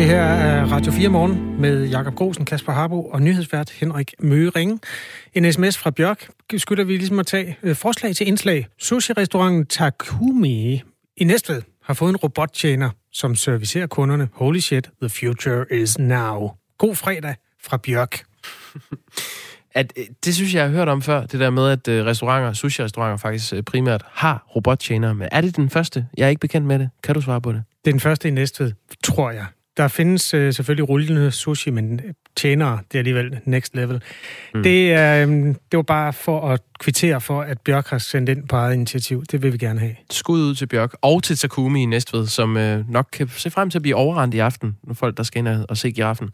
Det her er Radio 4 Morgen med Jakob Grosen, Kasper Harbo og nyhedsvært Henrik Møring. En sms fra Bjørk skylder vi ligesom at tage øh, forslag til indslag. Sushi-restauranten Takumi i Næstved har fået en robottjener, som servicerer kunderne. Holy shit, the future is now. God fredag fra Bjørk. At, øh, det synes jeg, jeg har hørt om før, det der med, at øh, restauranter, sushi-restauranter faktisk primært har robottjenere. Men er det den første? Jeg er ikke bekendt med det. Kan du svare på det? Det er den første i Næstved, tror jeg. Der findes øh, selvfølgelig rullende sushi, men tjenere, det er alligevel next level. Mm. Det, øh, det var bare for at kvittere for, at Bjørk har sendt ind på eget initiativ. Det vil vi gerne have. Skud ud til Bjørk og til Takumi i Næstved, som øh, nok kan se frem til at blive overrendt i aften, når folk, der skal ind og se giraffen.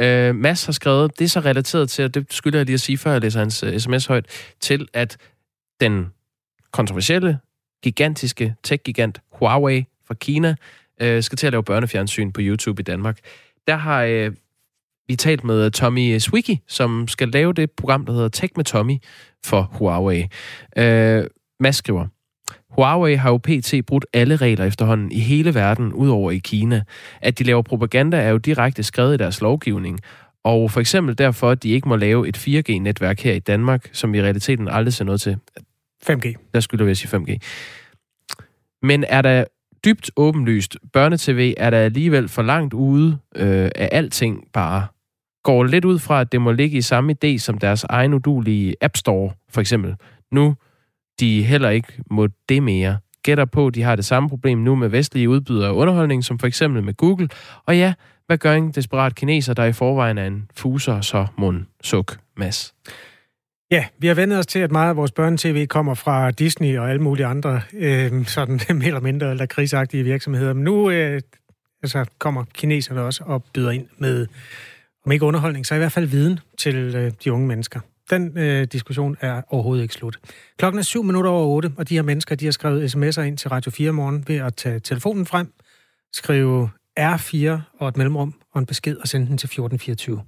Øh, Mads har skrevet, det er så relateret til, og det skylder jeg lige at sige, før jeg læser hans uh, sms højt, til at den kontroversielle, gigantiske tech-gigant Huawei fra Kina øh, skal til at lave børnefjernsyn på YouTube i Danmark. Der har øh, vi talt med Tommy Swiggy, som skal lave det program, der hedder Tech med Tommy for Huawei. Øh, Mads skriver, Huawei har jo pt. brudt alle regler efterhånden i hele verden, udover i Kina. At de laver propaganda er jo direkte skrevet i deres lovgivning, og for eksempel derfor, at de ikke må lave et 4G-netværk her i Danmark, som i realiteten aldrig ser noget til. 5G. Der skylder vi at sige 5G. Men er der dybt åbenlyst, børnetv er der alligevel for langt ude øh, af alting bare. Går lidt ud fra, at det må ligge i samme idé som deres egen udulige App Store, for eksempel. Nu de heller ikke må det mere. Gætter på, de har det samme problem nu med vestlige udbydere af underholdning, som for eksempel med Google. Og ja, hvad gør en desperat kineser, der i forvejen er en fuser, så mund, suk, mas? Ja, vi har vendt os til, at meget af vores børnetv kommer fra Disney og alle mulige andre øh, sådan mere eller mindre eller krigsagtige virksomheder. Men nu øh, altså, kommer kineserne også og byder ind med, om ikke underholdning, så i hvert fald viden til øh, de unge mennesker. Den øh, diskussion er overhovedet ikke slut. Klokken er syv minutter over otte, og de her mennesker, de har skrevet sms'er ind til Radio 4 morgen ved at tage telefonen frem, skrive R4 og et mellemrum og en besked og sende den til 1424.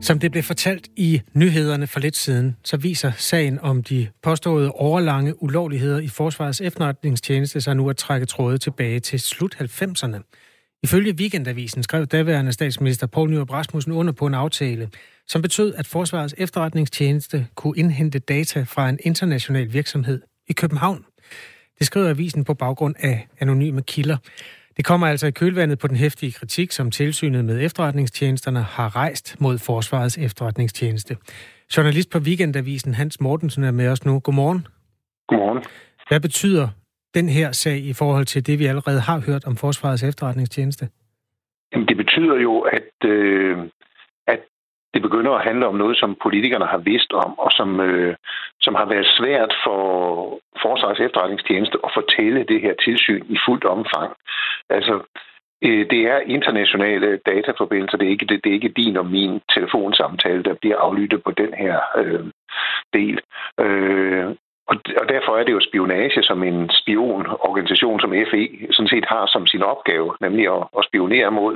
Som det blev fortalt i nyhederne for lidt siden, så viser sagen om de påståede overlange ulovligheder i Forsvarets efterretningstjeneste sig nu at trække tråde tilbage til slut 90'erne. Ifølge Weekendavisen skrev daværende statsminister Poul Nyrup Rasmussen under på en aftale, som betød, at Forsvarets efterretningstjeneste kunne indhente data fra en international virksomhed i København. Det skriver avisen på baggrund af anonyme kilder. Det kommer altså i kølvandet på den hæftige kritik, som tilsynet med efterretningstjenesterne har rejst mod Forsvarets efterretningstjeneste. Journalist på Weekendavisen Hans Mortensen er med os nu. Godmorgen. Godmorgen. Hvad betyder den her sag i forhold til det, vi allerede har hørt om Forsvarets efterretningstjeneste? Jamen, det betyder jo, at, øh, at det begynder at handle om noget, som politikerne har vidst om, og som, øh, som har været svært for Forsvarets efterretningstjeneste at fortælle det her tilsyn i fuldt omfang. Altså, øh, det er internationale dataforbindelser. Det er ikke, det, det er ikke din og min telefonsamtale, der bliver aflyttet på den her øh, del. Øh, og, og derfor er det jo spionage som en spionorganisation som FE sådan set har som sin opgave, nemlig at, at spionere mod,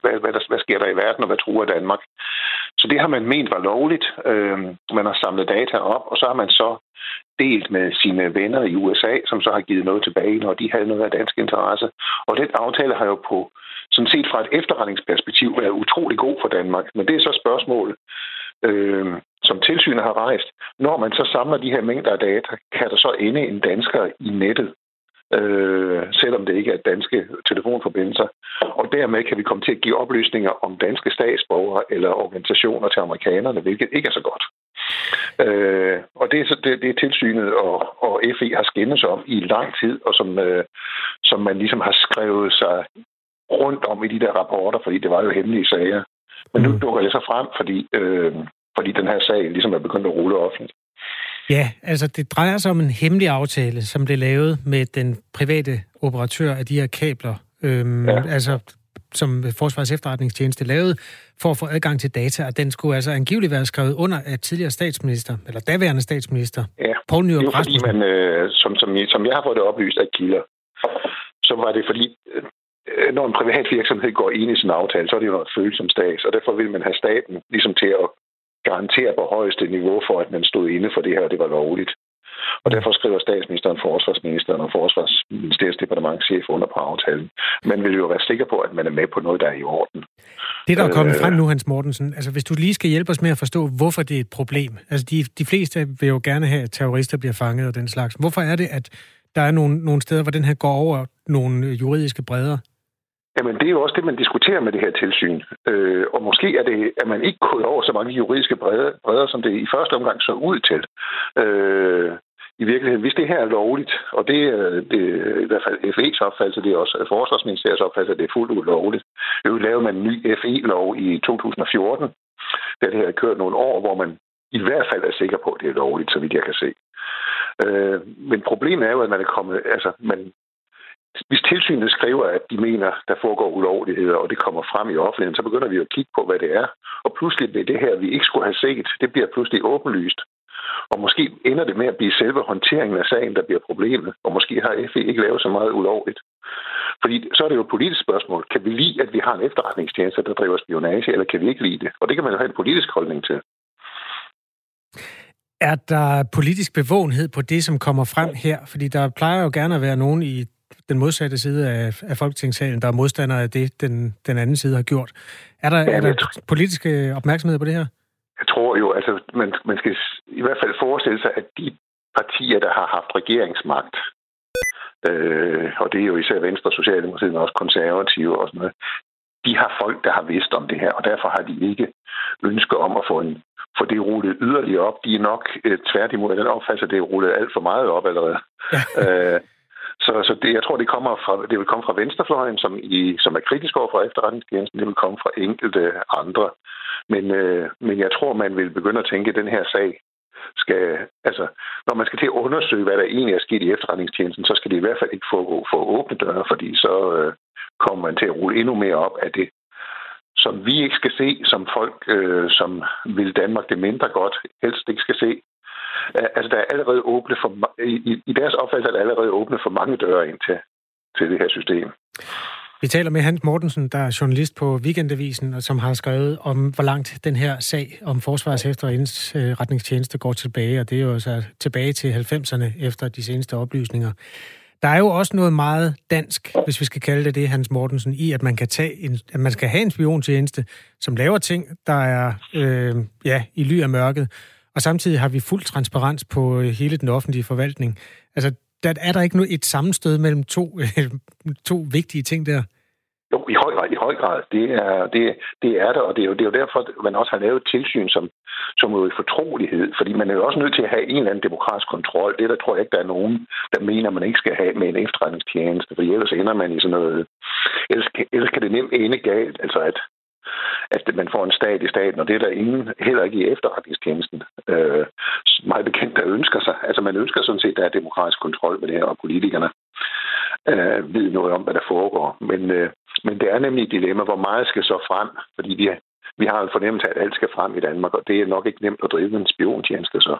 hvad, hvad, der, hvad sker der i verden, og hvad truer Danmark. Så det har man ment var lovligt. Øh, man har samlet data op, og så har man så delt med sine venner i USA, som så har givet noget tilbage, når de havde noget af dansk interesse. Og den aftale har jo på, sådan set fra et efterretningsperspektiv, været utrolig god for Danmark. Men det er så spørgsmålet, øh, som tilsynet har rejst. Når man så samler de her mængder af data, kan der så ende en dansker i nettet, øh, selvom det ikke er danske telefonforbindelser. Og dermed kan vi komme til at give oplysninger om danske statsborgere eller organisationer til amerikanerne, hvilket ikke er så godt. Øh, og det er så det, det er tilsynet og, og FE har skændes om i lang tid, og som, øh, som man ligesom har skrevet sig rundt om i de der rapporter, fordi det var jo hemmelige sager. Men nu mm. dukker det så frem, fordi, øh, fordi den her sag ligesom er begyndt at rulle offentligt. Ja, altså det drejer sig om en hemmelig aftale, som blev lavet med den private operatør af de her kabler. Øhm, ja. Altså som Forsvarets efterretningstjeneste lavede, for at få adgang til data, og den skulle altså angiveligt være skrevet under af tidligere statsminister, eller daværende statsminister, ja. Poul Nyrup Rasmussen. fordi man, øh, som, som, som jeg har fået det oplyst af kilder, så var det fordi, øh, når en privat virksomhed går ind i sin aftale, så er det jo noget følsom stats, og derfor vil man have staten ligesom til at garantere på højeste niveau for, at man stod inde for det her, og det var lovligt. Og derfor skriver statsministeren, forsvarsministeren og forsvarsministeriets departementchef under på aftalen. Man vil jo være sikker på, at man er med på noget, der er i orden. Det, der er kommet øh, frem nu, Hans Mortensen, altså hvis du lige skal hjælpe os med at forstå, hvorfor det er et problem. Altså de, de fleste vil jo gerne have, at terrorister bliver fanget og den slags. Hvorfor er det, at der er nogle, nogle steder, hvor den her går over nogle juridiske bredder? Jamen, det er jo også det, man diskuterer med det her tilsyn. Øh, og måske er, det, at man ikke kunne over så mange juridiske bredder, bredder som det i første omgang så ud til. Øh, I virkeligheden, hvis det her er lovligt, og det øh, er det, i hvert fald FE's opfattelse, det er også Forsvarsministeriets opfattelse, at det er fuldt ulovligt. Nu lavede man en ny FE-lov i 2014, da det her har kørt nogle år, hvor man i hvert fald er sikker på, at det er lovligt, så vidt jeg kan se. Øh, men problemet er jo, at man er kommet, altså, man, hvis tilsynet skriver, at de mener, der foregår ulovligheder, og det kommer frem i offentligheden, så begynder vi at kigge på, hvad det er. Og pludselig bliver det her, vi ikke skulle have set, det bliver pludselig åbenlyst. Og måske ender det med at blive selve håndteringen af sagen, der bliver problemet. Og måske har FE ikke lavet så meget ulovligt. Fordi så er det jo et politisk spørgsmål. Kan vi lide, at vi har en efterretningstjeneste, der driver spionage, eller kan vi ikke lide det? Og det kan man jo have en politisk holdning til. Er der politisk bevågenhed på det, som kommer frem her? Fordi der plejer jo gerne at være nogen i den modsatte side af, af Folketingssalen, der er modstandere af det, den, den anden side har gjort. Er der, ja, er der politisk opmærksomhed på det her? Jeg tror jo, altså man, man skal i hvert fald forestille sig, at de partier, der har haft regeringsmagt, øh, og det er jo især Venstre, Socialdemokratiet, men også konservative og sådan noget, de har folk, der har vidst om det her, og derfor har de ikke ønske om at få, en, få det rullet yderligere op. De er nok øh, tværtimod den opfattelse, at det er rullet alt for meget op allerede. Øh, så, så det, jeg tror, det, kommer fra, det vil komme fra venstrefløjen, som, i, som er kritisk over for efterretningstjenesten. Det vil komme fra enkelte andre. Men, øh, men jeg tror, man vil begynde at tænke, at den her sag skal... Altså, når man skal til at undersøge, hvad der egentlig er sket i efterretningstjenesten, så skal det i hvert fald ikke foregå for åbne døre, fordi så øh, kommer man til at rulle endnu mere op af det, som vi ikke skal se, som folk, øh, som vil Danmark det mindre godt, helst ikke skal se, Øh, altså, der er allerede åbne for, i, i deres opfattelse er der allerede åbne for mange døre ind til, til det her system. Vi taler med Hans Mortensen, der er journalist på Weekendavisen, og som har skrevet om, hvor langt den her sag om Forsvarets efterretningstjeneste øh, går tilbage, og det er jo altså tilbage til 90'erne efter de seneste oplysninger. Der er jo også noget meget dansk, hvis vi skal kalde det det, Hans Mortensen, i at man kan tage en, at man skal have en spiontjeneste, som laver ting, der er øh, ja, i ly af mørket, og samtidig har vi fuld transparens på øh, hele den offentlige forvaltning. Altså, der er der ikke nu et sammenstød mellem to, øh, to vigtige ting der? Jo, i høj grad. I høj grad. Det er, det, det er der, og det er, jo, det er jo derfor, man også har lavet et tilsyn som, som jo i fortrolighed, fordi man er jo også nødt til at have en eller anden demokratisk kontrol. Det der tror jeg ikke, der er nogen, der mener, man ikke skal have med en efterretningstjeneste, for ellers ender man i sådan noget... Ellers, ellers kan det nemt ende galt, altså at at man får en stat i staten, og det er der ingen, heller ikke i efterretningstjenesten, øh, meget bekendt, der ønsker sig. Altså man ønsker sådan set, at der er demokratisk kontrol med det her, og politikerne øh, ved noget om, hvad der foregår. Men, øh, men det er nemlig et dilemma, hvor meget skal så frem, fordi vi, vi har en fornemmelse af, at alt skal frem i Danmark, og det er nok ikke nemt at drive en spiontjeneste så.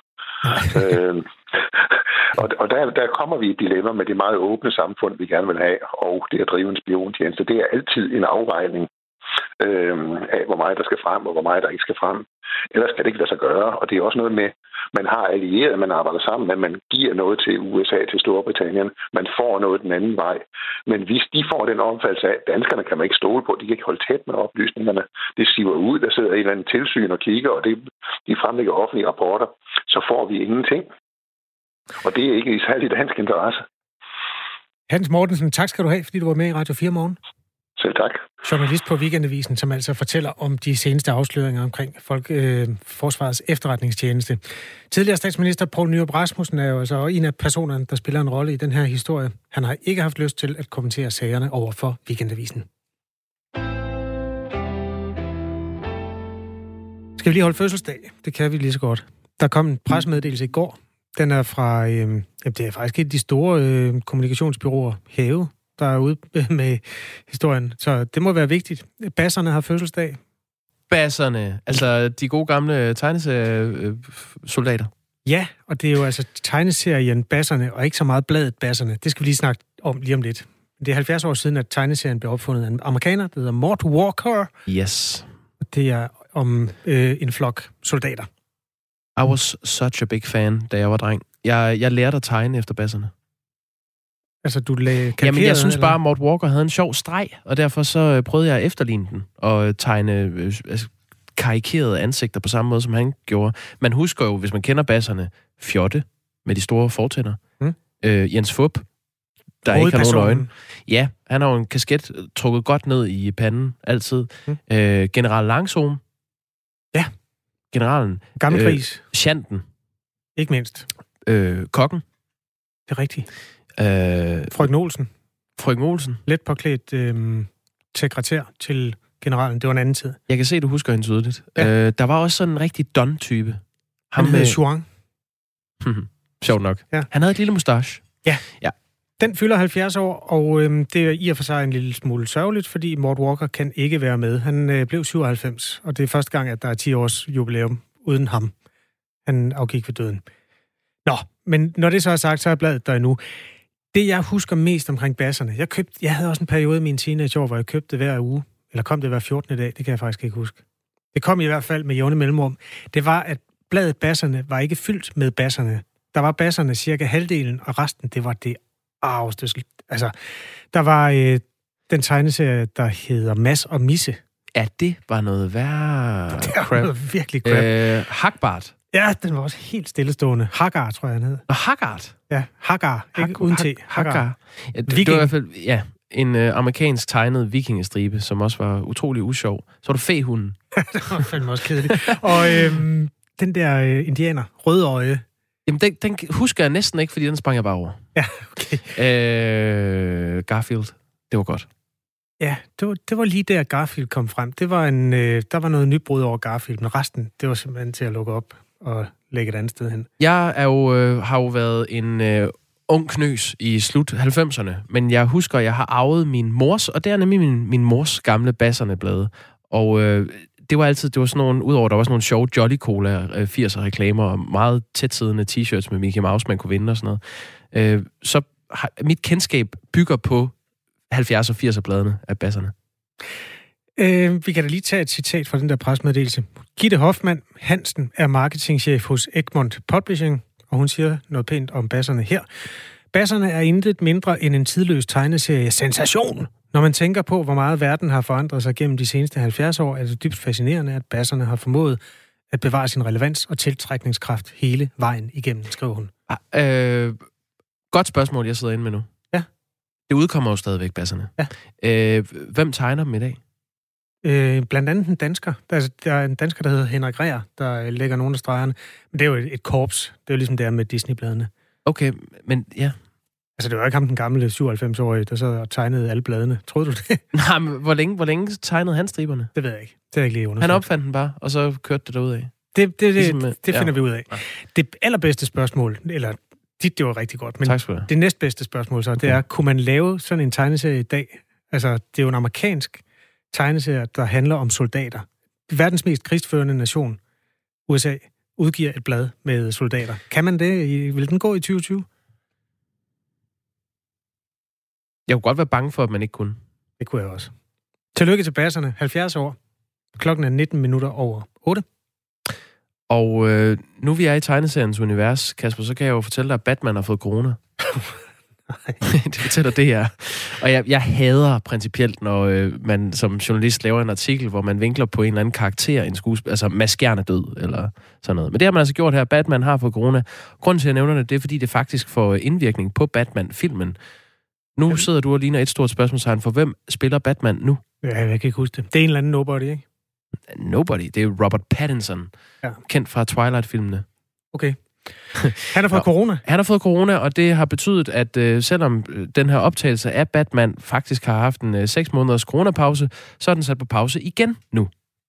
øh, og og der, der kommer vi i et dilemma med det meget åbne samfund, vi gerne vil have, og det at drive en spiontjeneste. Det er altid en afvejning øh, af, hvor meget der skal frem, og hvor meget der ikke skal frem. Ellers kan det ikke lade sig gøre. Og det er også noget med, man har allieret, man arbejder sammen med, man giver noget til USA, til Storbritannien, man får noget den anden vej. Men hvis de får den omfattelse af, at danskerne kan man ikke stole på, de kan ikke holde tæt med oplysningerne, det siver ud, der sidder en eller anden tilsyn og kigger, og det, de fremlægger offentlige rapporter, så får vi ingenting. Og det er ikke i særlig dansk interesse. Hans Mortensen, tak skal du have, fordi du var med i Radio 4 morgen. Selv tak. Journalist på Weekendavisen, som altså fortæller om de seneste afsløringer omkring folk, øh, Forsvarets efterretningstjeneste. Tidligere statsminister Poul Nyrup Rasmussen er jo altså en af personerne, der spiller en rolle i den her historie. Han har ikke haft lyst til at kommentere sagerne over for Weekendavisen. Skal vi lige holde fødselsdag? Det kan vi lige så godt. Der kom en presmeddelelse i går. Den er fra, øh, det er faktisk et af de store øh, kommunikationsbyråer, Have, der er ude med historien. Så det må være vigtigt. Basserne har fødselsdag. Basserne, altså de gode gamle tegneseriesoldater. Ja, og det er jo altså tegneserien Basserne, og ikke så meget bladet Basserne. Det skal vi lige snakke om lige om lidt. Det er 70 år siden, at tegneserien blev opfundet af en amerikaner, der hedder Mort Walker. Yes. Det er om øh, en flok soldater. I was such a big fan, da jeg var dreng. Jeg, jeg lærte at tegne efter basserne. Altså, du lagde Jamen, jeg synes eller? bare, at Mort Walker havde en sjov streg, og derfor så øh, prøvede jeg at efterligne den, og øh, tegne øh, altså, karikerede ansigter på samme måde, som han gjorde. Man husker jo, hvis man kender basserne, Fjotte med de store fortænder. Mm. Øh, Jens Fup, der ikke har nogen øjne. Ja, han har jo en kasket øh, trukket godt ned i panden, altid. Mm. Øh, General Langsom. Ja. Generalen. Gammel Øh, gris, Chanten. ikke mindst. Øh, Kokken. Det er rigtigt. Øh, Frøken Olsen, Frøken Olsen. let påklædt øh, sekretær til generalen. Det var en anden tid. Jeg kan se, at du husker hende tydeligt. Ja. Øh, der var også sådan en rigtig Don-type. Han med... hed Chuang. Sjovt nok. Ja. Han havde et lille mustache. Den fylder 70 år, og øhm, det er i og for sig en lille smule sørgeligt, fordi Mort Walker kan ikke være med. Han øh, blev 97, og det er første gang, at der er 10 års jubilæum uden ham. Han afgik ved døden. Nå, men når det så er sagt, så er bladet der endnu. Det, jeg husker mest omkring basserne, jeg, købte, jeg havde også en periode i min teenageår, hvor jeg købte det hver uge, eller kom det hver 14. dag, det kan jeg faktisk ikke huske. Det kom i hvert fald med jævne mellemrum. Det var, at bladet basserne var ikke fyldt med basserne. Der var basserne cirka halvdelen, og resten, det var det arveste. Altså, der var øh, den tegneserie, der hedder Mass og Misse. Ja, det var noget værre Det var crap. noget virkelig crap. Øh, Hagbart. Ja, den var også helt stillestående. Hagar, tror jeg, han hed. Og Haggard. Ja, Hagar. Ikke uden T. Hagar. Ja, det, det var i hvert fald, ja, en øh, amerikansk tegnet vikingestribe, som også var utrolig usjov. Så var du fæhunden. det var fandme også kedeligt. Og øhm, den der øh, indianer, rødøje. Jamen, den, den husker jeg næsten ikke, fordi den sprang jeg bare over. Ja, okay. Øh, Garfield. Det var godt. Ja, det var, det var lige der Garfield kom frem. Det var en, øh, der var noget nybrud over Garfield, men resten, det var simpelthen til at lukke op at lægge et andet sted hen. Jeg er jo, øh, har jo været en øh, ung knøs i slut 90'erne, men jeg husker, at jeg har arvet min mors, og det er nemlig min, min mors gamle basserne blade. Og øh, det var altid, det var sådan nogle, udover der var sådan nogle sjove Jolly Cola øh, 80'er reklamer, og meget tætsiddende t-shirts med Mickey Mouse, man kunne vinde og sådan noget. Øh, så har, mit kendskab bygger på 70'er og 80'er bladene af basserne. Øh, vi kan da lige tage et citat fra den der presmeddelelse. Gitte Hoffmann Hansen er marketingchef hos Egmont Publishing, og hun siger noget pænt om basserne her. Basserne er intet mindre end en tidløs tegneserie sensation. Når man tænker på, hvor meget verden har forandret sig gennem de seneste 70 år, er det dybt fascinerende, at basserne har formået at bevare sin relevans og tiltrækningskraft hele vejen igennem, skriver hun. Ah, øh, godt spørgsmål, jeg sidder inde med nu. Ja. Det udkommer jo stadigvæk, basserne. Ja. Øh, hvem tegner dem i dag? Øh, blandt andet en dansker. Der er, der er en dansker, der hedder Henrik Rea, der øh, lægger nogle af stregerne. Men det er jo et, et korps. Det er jo ligesom det er med Disney-bladene. Okay, men ja. Altså, det var ikke ham, den gamle 97-årige, der og tegnede alle bladene. Troede du det? Nej, men hvor længe, hvor længe tegnede han striberne? Det ved jeg ikke. Det er ikke lige Han undersøgt. opfandt den bare, og så kørte det derudad. Det, det, det, Ligesom, det, øh, det finder ja. vi ud af. Ja. Det allerbedste spørgsmål, eller dit, det var rigtig godt, men Tak skal det næstbedste spørgsmål så, det Okay. er, kunne man lave sådan en tegneserie i dag? Altså, det er jo en amerikansk tegneserie, der handler om soldater. Verdens mest krigsførende nation, USA, udgiver et blad med soldater. Kan man det? Vil den gå i 2020? Jeg kunne godt være bange for, at man ikke kunne. Det kunne jeg også. Tillykke til basserne. 70 år. Klokken er 19 minutter over 8. Og øh, nu vi er i tegneseriens univers, Kasper, så kan jeg jo fortælle dig, at Batman har fået corona. det fortæller det her. Og jeg, jeg hader principielt, når øh, man som journalist laver en artikel, hvor man vinkler på en eller anden karakter, en skuespiller, altså maskerende død, eller sådan noget. Men det har man altså gjort her. Batman har fået corona. Grunden til, at jeg nævner det, det er, fordi det faktisk får indvirkning på Batman-filmen. Nu sidder du og ligner et stort spørgsmålstegn for, hvem spiller Batman nu? Ja, jeg kan ikke huske det. Det er en eller anden nobody, ikke? Nobody. Det er Robert Pattinson, Ja. kendt fra Twilight-filmene. Okay. Han har fået Nå. corona. Han har fået corona, og det har betydet, at øh, selvom øh, den her optagelse af Batman faktisk har haft en øh, 6 måneders coronapause, så er den sat på pause igen nu,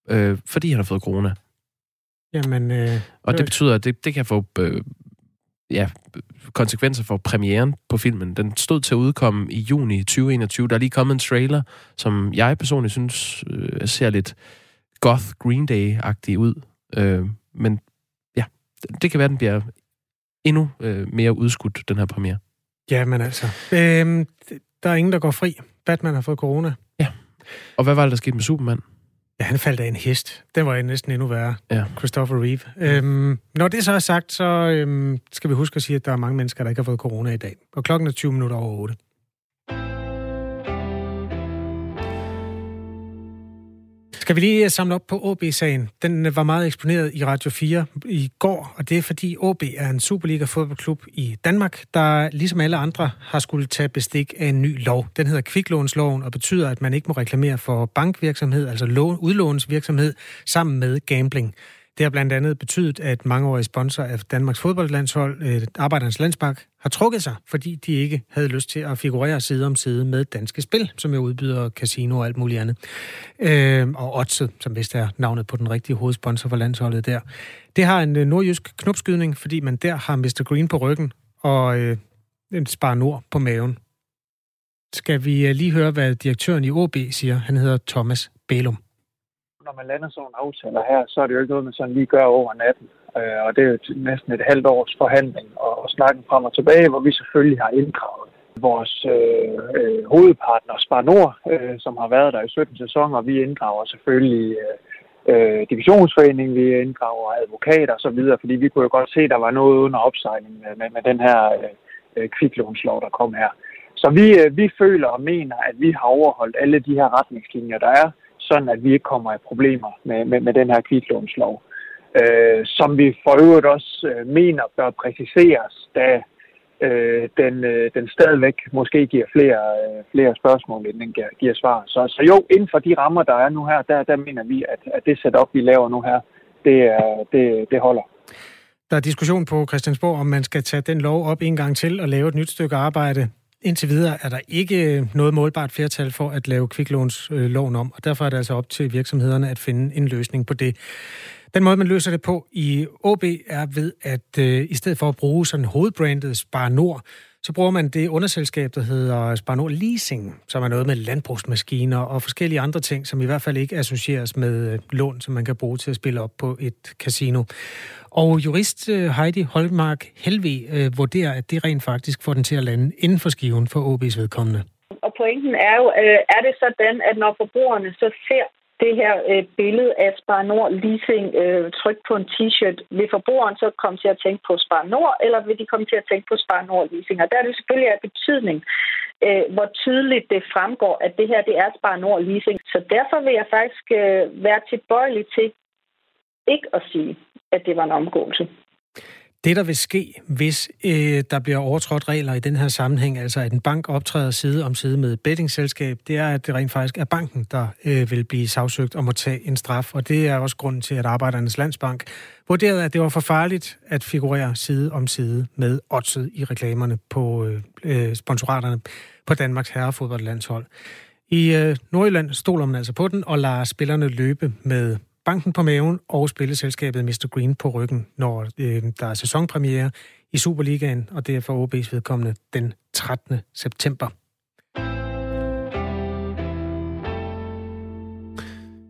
øh, fordi han har fået corona. Jamen, øh, Og det betyder, at det, det kan få øh, ja, konsekvenser for premieren på filmen. Den stod til at udkomme i juni 2021. Der er lige kommet en trailer, som jeg personligt synes øh, ser lidt goth Green Day-agtig ud. Øh, men det, kan være, den bliver endnu øh, mere udskudt, den her premiere. jamen altså. Øhm, der er ingen, der går fri. Batman har fået corona. Og hvad var det, der skete med Superman? Ja, han faldt af en hest. Den var næsten endnu værre. Ja. Christopher Reeve. Øhm, når det så er sagt, så øhm, skal vi huske at sige, at der er mange mennesker, der ikke har fået corona i dag. Og klokken er 20 minutter over 8. Skal vi lige øh, samle op på OB-sagen? Den øh, var meget eksponeret i Radio 4 i går, og det er fordi OB er en Superliga-fodboldklub i Danmark, der ligesom alle andre har skulle tage bestik af en ny lov. Den hedder kviklånsloven og betyder, at man ikke må reklamere for bankvirksomhed, altså udlånsvirksomhed, sammen med gambling. Det har blandt andet betydet, at mangeårige sponsor af Danmarks fodboldlandshold, Arbejderens Arbejdernes Landsbank, har trukket sig, fordi de ikke havde lyst til at figurere side om side med Danske Spil, som jo udbyder casino og alt muligt andet. Øh, og Otse, som vist er navnet på den rigtige hovedsponsor for landsholdet der. Det har en øh, nordjysk knopskydning, fordi man der har Mr. Green på ryggen og øh, en Spar Nord på maven. Skal vi øh, lige høre, hvad direktøren i OB siger? Han hedder Thomas Bælum når man lander sådan nogle aftaler her, så er det jo ikke noget, man sådan lige gør over natten. Øh, og det er jo næsten et halvt års forhandling og, og snakken frem og tilbage, hvor vi selvfølgelig har inddraget vores øh, øh, hovedpartner Spar Nord, øh, som har været der i 17 sæsoner. Vi inddrager selvfølgelig øh, øh divisionsforeningen, vi inddrager advokater osv., fordi vi kunne jo godt se, at der var noget under opsejling med, med, med den her øh, øh, kviklånslov, der kom her. Så vi, øh, vi føler og mener, at vi har overholdt alle de her retningslinjer, der er sådan at vi ikke kommer i problemer med, med, med den her kviklånslov. Øh, som vi for øvrigt også øh, mener bør præciseres, da øh, den, øh, den stadigvæk måske giver flere, øh, flere spørgsmål, end den giver, giver svar. Så, så jo, inden for de rammer, der er nu her, der, der mener vi, at, at det setup, vi laver nu her, det, er, det, det holder. Der er diskussion på Christiansborg, om man skal tage den lov op en gang til og lave et nyt stykke arbejde. Indtil videre er der ikke øh, noget målbart flertal for at lave kviklånsloven øh, om, og derfor er det altså op til virksomhederne at finde en løsning på det. Den måde, man løser det på i OB, er ved, at øh, i stedet for at bruge sådan hovedbrandet Spar Nord, så bruger man det underselskab, der hedder Sparno Leasing, som er noget med landbrugsmaskiner og forskellige andre ting, som i hvert fald ikke associeres med øh, lån, som man kan bruge til at spille op på et casino. Og jurist øh, Heidi Holmark Helve øh, vurderer, at det rent faktisk får den til at lande inden for skiven for OB's vedkommende. Og pointen er jo, øh, er det sådan, at når forbrugerne så ser det her øh, billede af Spar Nord leasing øh, tryk på en t-shirt, vil forbrugeren så komme til at tænke på Spar Nord, eller vil de komme til at tænke på Spar Nord leasing? Og der er det selvfølgelig af betydning, øh, hvor tydeligt det fremgår, at det her det er Spar Nord leasing. Så derfor vil jeg faktisk øh, være tilbøjelig til ikke at sige, at det var en omgåelse. Det, der vil ske, hvis øh, der bliver overtrådt regler i den her sammenhæng, altså at en bank optræder side om side med et bettingselskab, det er, at det rent faktisk er banken, der øh, vil blive sagsøgt og må tage en straf. Og det er også grunden til, at Arbejdernes Landsbank vurderede, at det var for farligt at figurere side om side med oddset i reklamerne på øh, øh sponsoraterne på Danmarks herrefodboldlandshold. I øh, Nordjylland stoler man altså på den og lader spillerne løbe med banken på maven og spilleselskabet Mr. Green på ryggen, når øh, der er sæsonpremiere i Superligaen, og det er for OB's vedkommende den 13. september.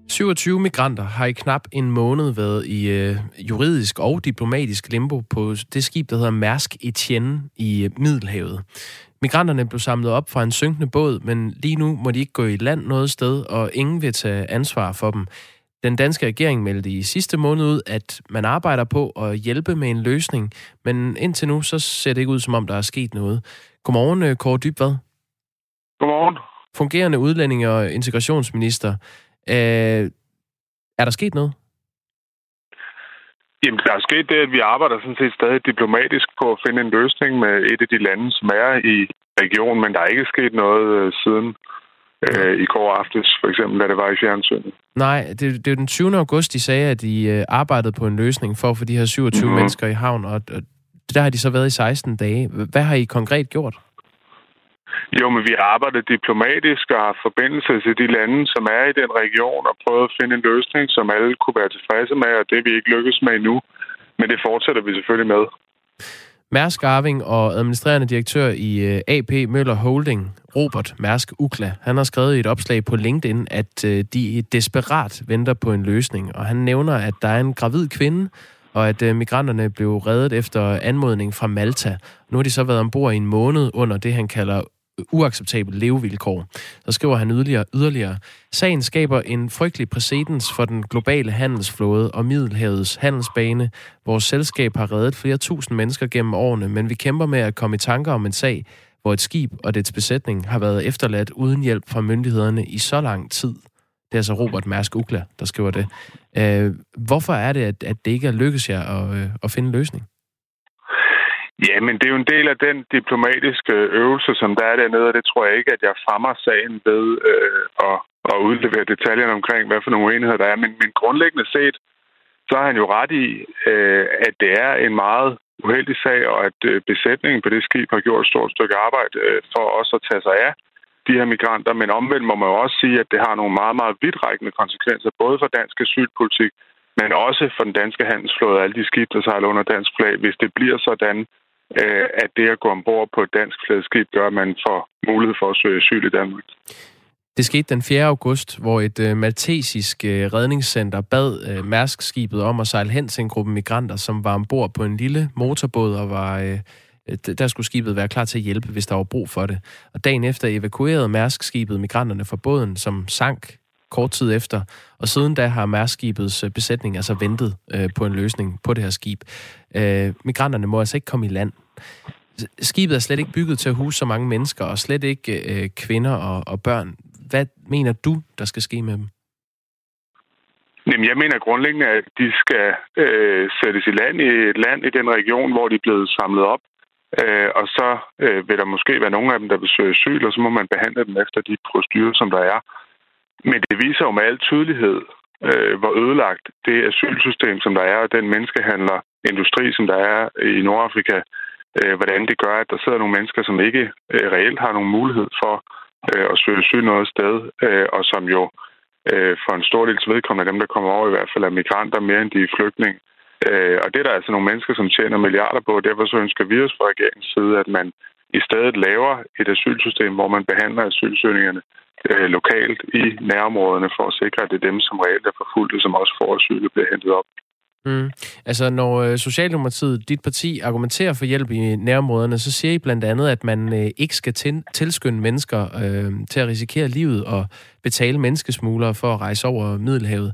27 migranter har i knap en måned været i øh, juridisk og diplomatisk limbo på det skib, der hedder Mærsk Etienne i øh, Middelhavet. Migranterne blev samlet op fra en synkende båd, men lige nu må de ikke gå i land noget sted, og ingen vil tage ansvar for dem. Den danske regering meldte i sidste måned ud, at man arbejder på at hjælpe med en løsning, men indtil nu så ser det ikke ud, som om der er sket noget. Godmorgen, øh, Kåre Dybvad. Godmorgen. Fungerende udlænding og integrationsminister. Øh, er der sket noget? Jamen, der er sket det, at vi arbejder sådan set stadig diplomatisk på at finde en løsning med et af de lande, som er i regionen, men der er ikke sket noget øh, siden øh, i går aftes, for eksempel, da det var i fjernsynet. Nej, det, det er den 20. august, de sagde, at de øh, arbejdede på en løsning for at få de her 27 mm-hmm. mennesker i havn, og, og der har de så været i 16 dage. Hvad har I konkret gjort? Jo, men vi har arbejdet diplomatisk og har forbindelse til de lande, som er i den region, og prøvet at finde en løsning, som alle kunne være tilfredse med, og det er vi ikke lykkes med endnu. Men det fortsætter vi selvfølgelig med. Mærsk Arving og administrerende direktør i øh, AP Møller Holding, Robert Mærsk Ukla, han har skrevet i et opslag på LinkedIn, at øh, de desperat venter på en løsning, og han nævner, at der er en gravid kvinde, og at øh, migranterne blev reddet efter anmodning fra Malta. Nu har de så været ombord i en måned under det, han kalder uacceptable levevilkår. Så skriver han yderligere, yderligere. Sagen skaber en frygtelig præcedens for den globale handelsflåde og Middelhavets handelsbane. Vores selskab har reddet flere tusind mennesker gennem årene, men vi kæmper med at komme i tanker om en sag, hvor et skib og dets besætning har været efterladt uden hjælp fra myndighederne i så lang tid. Det er altså Robert Mærsk Ukla, der skriver det. Øh, hvorfor er det, at, at det ikke er lykkes jer at, øh, at finde en løsning? Ja, men det er jo en del af den diplomatiske øvelse, som der er dernede, og det tror jeg ikke, at jeg fremmer sagen ved øh, at, at udlevere detaljerne omkring, hvad for nogle uenigheder der er. Men, men grundlæggende set, så har han jo ret i, øh, at det er en meget uheldig sag, og at øh, besætningen på det skib har gjort et stort stykke arbejde øh, for os at tage sig af de her migranter. Men omvendt må man jo også sige, at det har nogle meget, meget vidtrækkende konsekvenser, både for dansk asylpolitik, men også for den danske handelsflåde og alle de skib, der sejler under dansk flag, hvis det bliver sådan, øh, at det at gå ombord på et dansk flagskib gør, at man får mulighed for at søge asyl i Danmark. Det skete den 4. august, hvor et øh, maltesisk øh, redningscenter bad øh, Mærsk-skibet om at sejle hen til en gruppe migranter, som var ombord på en lille motorbåd og var... Øh, der skulle skibet være klar til at hjælpe, hvis der var brug for det. Og dagen efter evakuerede Mærsk-skibet migranterne fra båden, som sank kort tid efter. Og siden da har Mærskibets øh, besætning altså ventet øh, på en løsning på det her skib. Øh, migranterne må altså ikke komme i land. Skibet er slet ikke bygget til at huse så mange mennesker, og slet ikke øh, kvinder og, og børn. Hvad mener du, der skal ske med dem? Jamen, jeg mener grundlæggende, at de skal øh, sættes i land i et land i den region, hvor de er blevet samlet op. Øh, og så øh, vil der måske være nogle af dem, der vil søge asyl, og så må man behandle dem efter de procedurer, som der er. Men det viser jo med al tydelighed, øh, hvor ødelagt det asylsystem, som der er, og den menneskehandler industri, som der er i Nordafrika, øh, hvordan det gør, at der sidder nogle mennesker, som ikke øh, reelt har nogen mulighed for øh, at søge asyl noget sted, øh, og som jo øh, for en stor dels vedkommende dem, der kommer over i hvert fald er migranter mere end de er flygtninge. Øh, og det er der altså nogle mennesker, som tjener milliarder på, og derfor så ønsker vi os fra regeringens side, at man i stedet laver et asylsystem, hvor man behandler asylsøgningerne øh, lokalt i nærområderne for at sikre, at det er dem, som reelt er forfulgte, som også får asyl bliver hentet op. Mm. Altså, når øh, Socialdemokratiet, dit parti, argumenterer for hjælp i nærområderne, så siger I blandt andet, at man øh, ikke skal til, tilskynde mennesker øh, til at risikere livet og betale menneskesmuglere for at rejse over Middelhavet.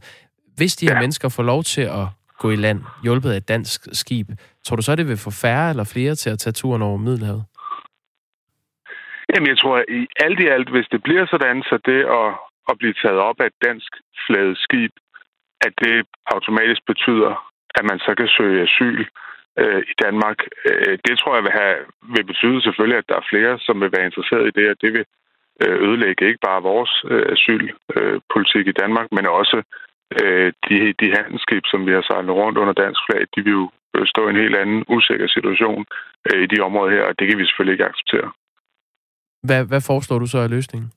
Hvis de her ja. mennesker får lov til at gå i land, hjulpet af et dansk skib, tror du så, det vil få færre eller flere til at tage turen over Middelhavet? Jamen, jeg tror, at i alt i alt, hvis det bliver sådan, så det at, at blive taget op af et dansk flaget skib, at det automatisk betyder, at man så kan søge asyl øh, i Danmark. Øh, det tror jeg vil, have, vil betyde selvfølgelig, at der er flere, som vil være interesseret i det, og det vil øh, ødelægge ikke bare vores øh, asylpolitik øh, i Danmark, men også øh, de, de handelsskib, som vi har sejlet rundt under dansk flag, de vil jo stå i en helt anden usikker situation øh, i de områder her, og det kan vi selvfølgelig ikke acceptere. Hvad, hvad foreslår du så af løsningen?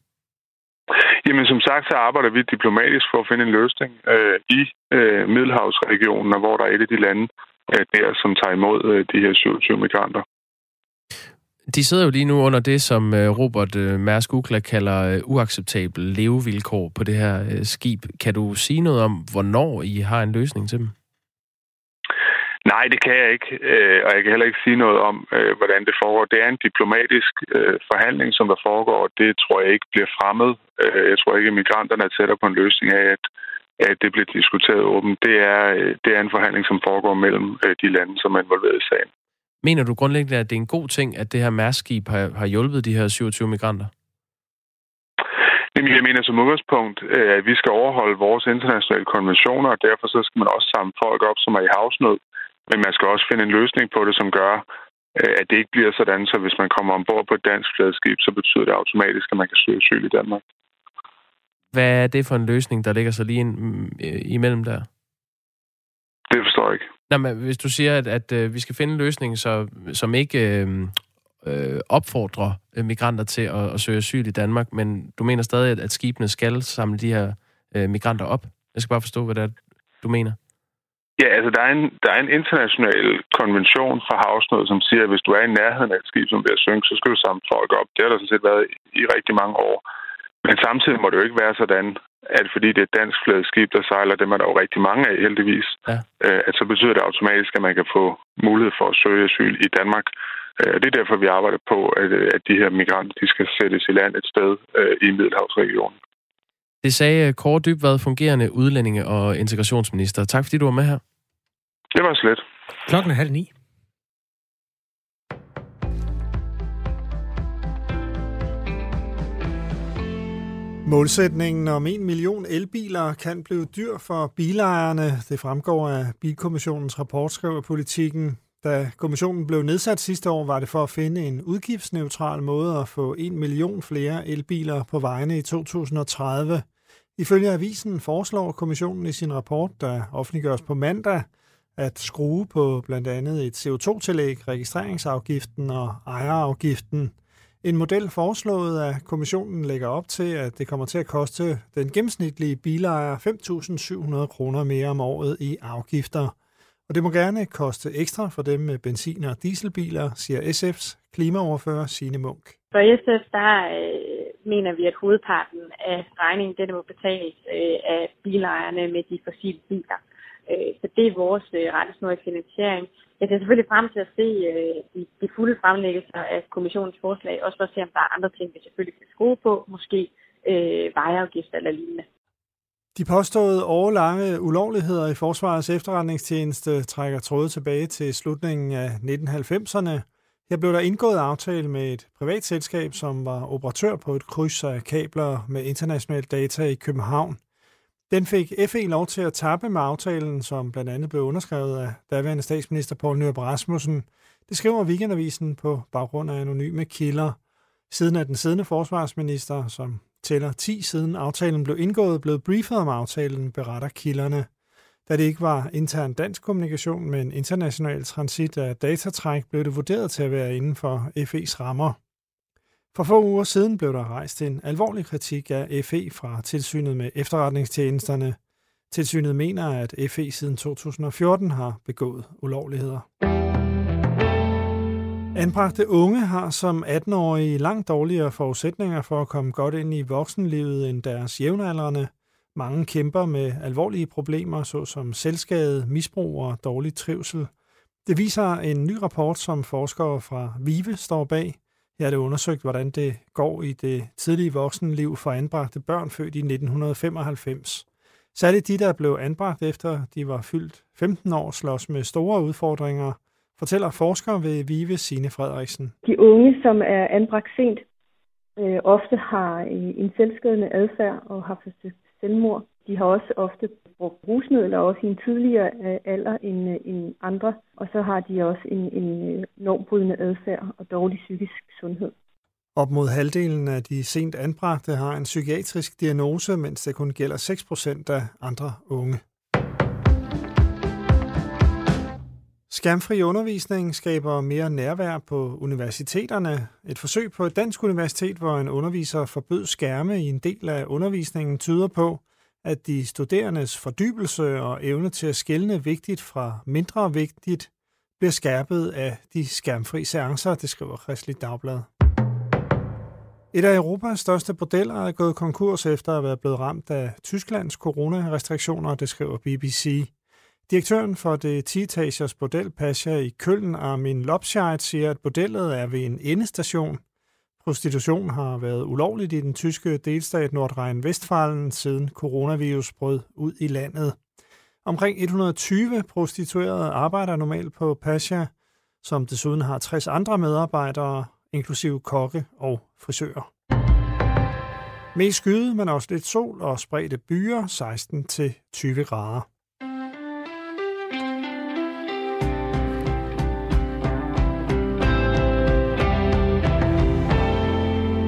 Jamen, som sagt, så arbejder vi diplomatisk for at finde en løsning øh, i øh, Middelhavsregionen, hvor der er et af de lande øh, der, som tager imod øh, de her 27 migranter. De sidder jo lige nu under det, som øh, Robert øh, Mærsk Ukla kalder øh, uacceptable levevilkår på det her skib. Kan du sige noget om, hvornår I har en løsning til dem? Nej, det kan jeg ikke, og jeg kan heller ikke sige noget om, hvordan det foregår. Det er en diplomatisk forhandling, som der foregår, og det tror jeg ikke bliver fremmed. Jeg tror ikke, at migranterne er tættere på en løsning af, at, at det bliver diskuteret åbent. Det er, det er en forhandling, som foregår mellem de lande, som er involveret i sagen. Mener du grundlæggende, at det er en god ting, at det her mærskib har, har hjulpet de her 27 migranter? Jamen, jeg mener som udgangspunkt, øh, at vi skal overholde vores internationale konventioner, og derfor så skal man også samle folk op, som er i havsnød. Men man skal også finde en løsning på det, som gør, øh, at det ikke bliver sådan, så hvis man kommer ombord på et dansk fladskib, så betyder det automatisk, at man kan søge asyl i Danmark. Hvad er det for en løsning, der ligger så lige ind, øh, imellem der? Det forstår jeg ikke. Nej, men hvis du siger, at, at øh, vi skal finde en løsning, så, som ikke øh, øh, opfordrer migranter til at, at søge asyl i Danmark, men du mener stadig, at, at skibene skal samle de her øh, migranter op? Jeg skal bare forstå, hvad det er, du mener. Ja, altså der er, en, der er en international konvention fra havsnød, som siger, at hvis du er i nærheden af et skib, som bliver synkt, så skal du samle folk op. Det har der sådan set været i, rigtig mange år. Men samtidig må det jo ikke være sådan, at fordi det er et dansk skib, der sejler, dem er der jo rigtig mange af heldigvis, ja. øh, at så betyder det automatisk, at man kan få mulighed for at søge asyl i Danmark. Øh, det er derfor, vi arbejder på, at, at de her migranter de skal sættes i land et sted øh, i Middelhavsregionen. Det sagde Kåre Dybvad, fungerende udlændinge- og integrationsminister. Tak fordi du var med her. Det var slet. Klokken er halv ni. Målsætningen om en million elbiler kan blive dyr for bilejerne. Det fremgår af Bilkommissionens rapport, skriver politikken. Da kommissionen blev nedsat sidste år, var det for at finde en udgiftsneutral måde at få en million flere elbiler på vejene i 2030. Ifølge avisen foreslår kommissionen i sin rapport, der offentliggøres på mandag, at skrue på blandt andet et CO2-tillæg, registreringsafgiften og ejerafgiften. En model foreslået af kommissionen lægger op til, at det kommer til at koste den gennemsnitlige bilejer 5.700 kroner mere om året i afgifter. Og det må gerne koste ekstra for dem med benzin- og dieselbiler, siger SF's klimaoverfører Signe Munk. For SF, der øh, mener vi, at hovedparten af regningen det må betales øh, af bilejerne med de fossile biler. Øh, så det er vores øh, rettesnor finansiering. Jeg ser selvfølgelig frem til at se øh, de, de fulde fremlæggelser af kommissionens forslag, også for at se, om der er andre ting, vi selvfølgelig kan skrue på, måske øh, vejeafgifter eller lignende. De påståede årlange ulovligheder i Forsvarets efterretningstjeneste trækker tråde tilbage til slutningen af 1990'erne. Her blev der indgået aftale med et privat selskab, som var operatør på et kryds af kabler med international data i København. Den fik FE lov til at tappe med aftalen, som blandt andet blev underskrevet af daværende statsminister Poul Nyrup Rasmussen. Det skriver Weekendavisen på baggrund af anonyme kilder. Siden er den siddende forsvarsminister, som tæller 10 siden aftalen blev indgået, blev briefet om aftalen, beretter kilderne. Da det ikke var intern dansk kommunikation, men international transit af datatræk, blev det vurderet til at være inden for FE's rammer. For få uger siden blev der rejst en alvorlig kritik af FE fra tilsynet med efterretningstjenesterne. Tilsynet mener, at FE siden 2014 har begået ulovligheder. Anbragte unge har som 18-årige langt dårligere forudsætninger for at komme godt ind i voksenlivet end deres jævnaldrende. Mange kæmper med alvorlige problemer, såsom selvskade, misbrug og dårlig trivsel. Det viser en ny rapport, som forskere fra VIVE står bag. Her er det undersøgt, hvordan det går i det tidlige voksenliv for anbragte børn født i 1995. Særligt de, der blev anbragt efter de var fyldt 15 år, slås med store udfordringer, fortæller forsker ved VIVE Sine Frederiksen. De unge, som er anbragt sent, øh, ofte har øh, en selvskadende adfærd og har forsøgt selvmord. De har også ofte brugt rusmidler, også i en tidligere øh, alder end, øh, end andre. Og så har de også en, en øh, normbrydende adfærd og dårlig psykisk sundhed. Op mod halvdelen af de sent anbragte har en psykiatrisk diagnose, mens det kun gælder 6 procent af andre unge. Skærmfri undervisning skaber mere nærvær på universiteterne. Et forsøg på et dansk universitet, hvor en underviser forbød skærme i en del af undervisningen, tyder på, at de studerendes fordybelse og evne til at skelne vigtigt fra mindre vigtigt bliver skærpet af de skærmfri seancer, det skriver Kristelig Dagblad. Et af Europas største bordeller er gået konkurs efter at være blevet ramt af Tysklands coronarestriktioner, det skriver BBC. Direktøren for det 10-etagers bordel Pasha i Køln, Armin Lopscheid, siger, at bordellet er ved en endestation. Prostitution har været ulovligt i den tyske delstat Nordrhein-Westfalen siden coronavirus brød ud i landet. Omkring 120 prostituerede arbejder normalt på Pasha, som desuden har 60 andre medarbejdere, inklusive kokke og frisører. Mest skyde, men også lidt sol og spredte byer, 16-20 grader.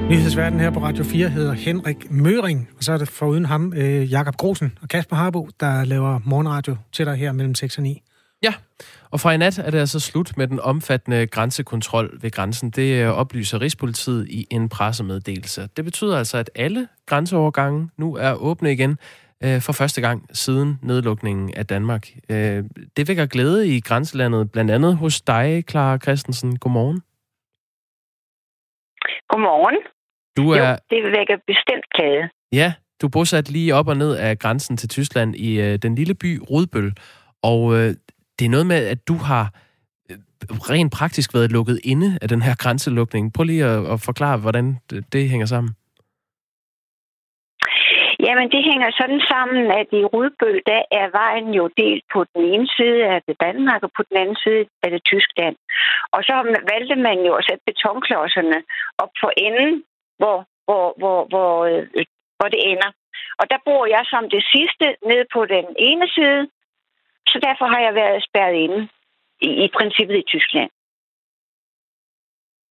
Nyhedsverden her på Radio 4 hedder Henrik Møring, og så er det foruden ham øh, Jakob Grosen og Kasper Harbo, der laver morgenradio til dig her mellem 6 og 9. Ja, og fra i nat er det altså slut med den omfattende grænsekontrol ved grænsen. Det øh, oplyser Rigspolitiet i en pressemeddelelse. Det betyder altså, at alle grænseovergange nu er åbne igen øh, for første gang siden nedlukningen af Danmark. Øh, det vækker glæde i grænselandet, blandt andet hos dig, Clara Christensen. Godmorgen. Godmorgen. Du er... Jo, det vækker bestemt glæde. Ja, du er bosat lige op og ned af grænsen til Tyskland i øh, den lille by Rudbøl. Og øh, det er noget med, at du har rent praktisk været lukket inde af den her grænselukning. Prøv lige at, at forklare, hvordan det, det hænger sammen. Jamen, det hænger sådan sammen, at i Rudbøl, der er vejen jo delt på den ene side af det Danmark, og på den anden side af det Tyskland. Og så valgte man jo at sætte betonklodserne op for enden, hvor, hvor, hvor, hvor, øh, hvor det ender. Og der bor jeg som det sidste ned på den ene side, så derfor har jeg været spærret inde i, i princippet i Tyskland.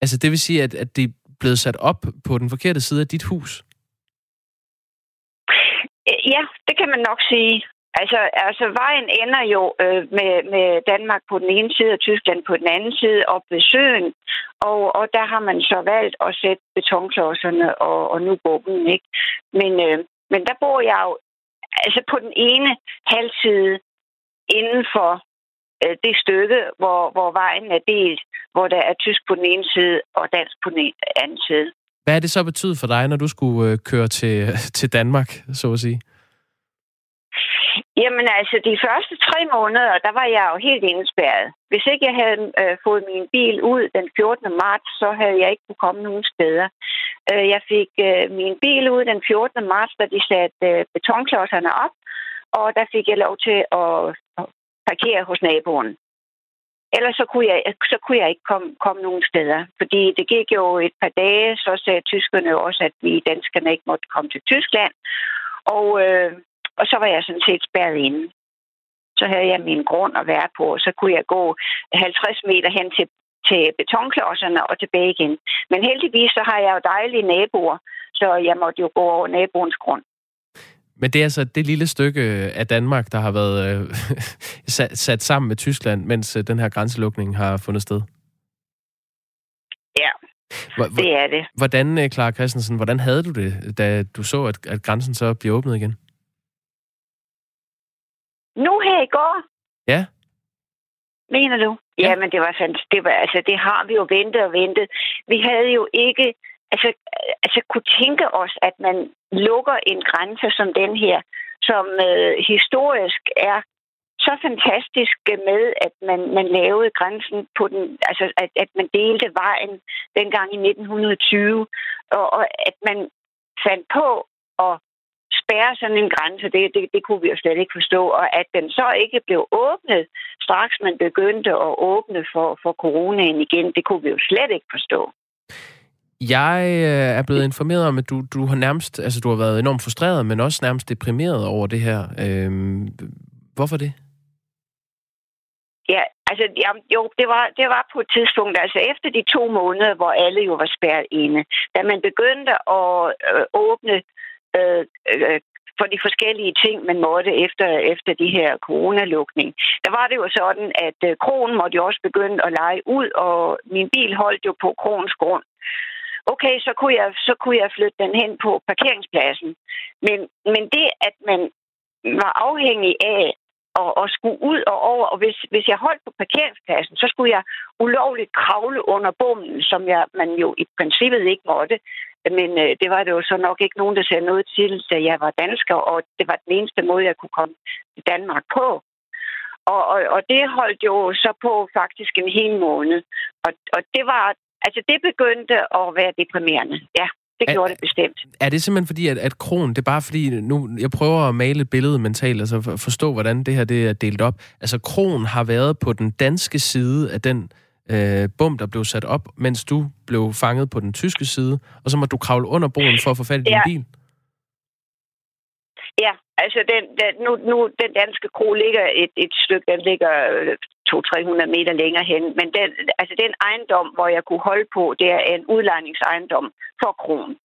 Altså, det vil sige, at, at det er blevet sat op på den forkerte side af dit hus? Øh, ja, det kan man nok sige. Altså, altså vejen ender jo øh, med, med Danmark på den ene side og Tyskland på den anden side op ved søen. Og, og der har man så valgt at sætte betonklodserne og, og nu bomben, ikke? Men, øh, men der bor jeg jo altså på den ene halvside inden for øh, det stykke, hvor, hvor vejen er delt, hvor der er tysk på den ene side og dansk på den anden side. Hvad er det så betydet for dig, når du skulle øh, køre til, til Danmark, så at sige? Jamen altså, de første tre måneder, der var jeg jo helt indespærret. Hvis ikke jeg havde øh, fået min bil ud den 14. marts, så havde jeg ikke kunne komme nogen steder. Øh, jeg fik øh, min bil ud den 14. marts, da de satte øh, betonklodserne op, og der fik jeg lov til at parkere hos naboen. Ellers så kunne jeg, så kunne jeg ikke komme, komme nogen steder. Fordi det gik jo et par dage, så sagde tyskerne også, at vi danskerne ikke måtte komme til Tyskland. Og, øh, og så var jeg sådan set spærret inde. Så havde jeg min grund at være på, og så kunne jeg gå 50 meter hen til, til betonklodserne og tilbage igen. Men heldigvis så har jeg jo dejlige naboer, så jeg måtte jo gå over naboens grund. Men det er altså det lille stykke af Danmark, der har været øh, sat, sat sammen med Tyskland, mens øh, den her grænselukning har fundet sted. Ja, H- det er det. Hvordan, øh, Clara Christensen, hvordan havde du det, da du så, at, at grænsen så bliver åbnet igen? I går? Ja. Mener du? Ja, ja men det var sandt. Det, var, altså, det har vi jo ventet og ventet. Vi havde jo ikke altså, altså kunne tænke os, at man lukker en grænse som den her, som øh, historisk er så fantastisk med, at man, man lavede grænsen på den, altså at, at man delte vejen dengang i 1920, og, og at man fandt på at spærre sådan en grænse, det, det, det kunne vi jo slet ikke forstå, og at den så ikke blev åbnet, straks man begyndte at åbne for, for coronaen igen, det kunne vi jo slet ikke forstå. Jeg øh, er blevet informeret om, at du, du har nærmest, altså du har været enormt frustreret, men også nærmest deprimeret over det her. Øhm, hvorfor det? Ja, altså ja, jo, det var, det var på et tidspunkt, altså efter de to måneder, hvor alle jo var spærret inde, da man begyndte at øh, åbne øh, øh, for de forskellige ting, man måtte efter, efter de her coronalukning. Der var det jo sådan, at øh, kronen måtte jo også begynde at lege ud, og min bil holdt jo på kronens grund okay, så kunne jeg, så kunne jeg flytte den hen på parkeringspladsen. Men, men det, at man var afhængig af at, at skulle ud og over, og hvis, hvis jeg holdt på parkeringspladsen, så skulle jeg ulovligt kravle under bommen, som jeg, man jo i princippet ikke måtte. Men øh, det var det jo så nok ikke nogen, der sagde noget til, da jeg var dansker, og det var den eneste måde, jeg kunne komme til Danmark på. Og, og, og det holdt jo så på faktisk en hel måned. Og, og det var Altså, det begyndte at være deprimerende, ja. Det gjorde er, det bestemt. Er det simpelthen fordi, at, at kron, det er bare fordi, nu, jeg prøver at male et billede mentalt, altså for, forstå, hvordan det her det er delt op. Altså, kron har været på den danske side af den øh, bum, der blev sat op, mens du blev fanget på den tyske side, og så må du kravle under broen for at få fat i ja. din bil. Ja, altså den, den, nu, nu, den danske kro ligger et, et stykke, den ligger 200-300 øh, meter længere hen, men den, altså den ejendom, hvor jeg kunne holde på, det er en udlejningsejendom for kronen.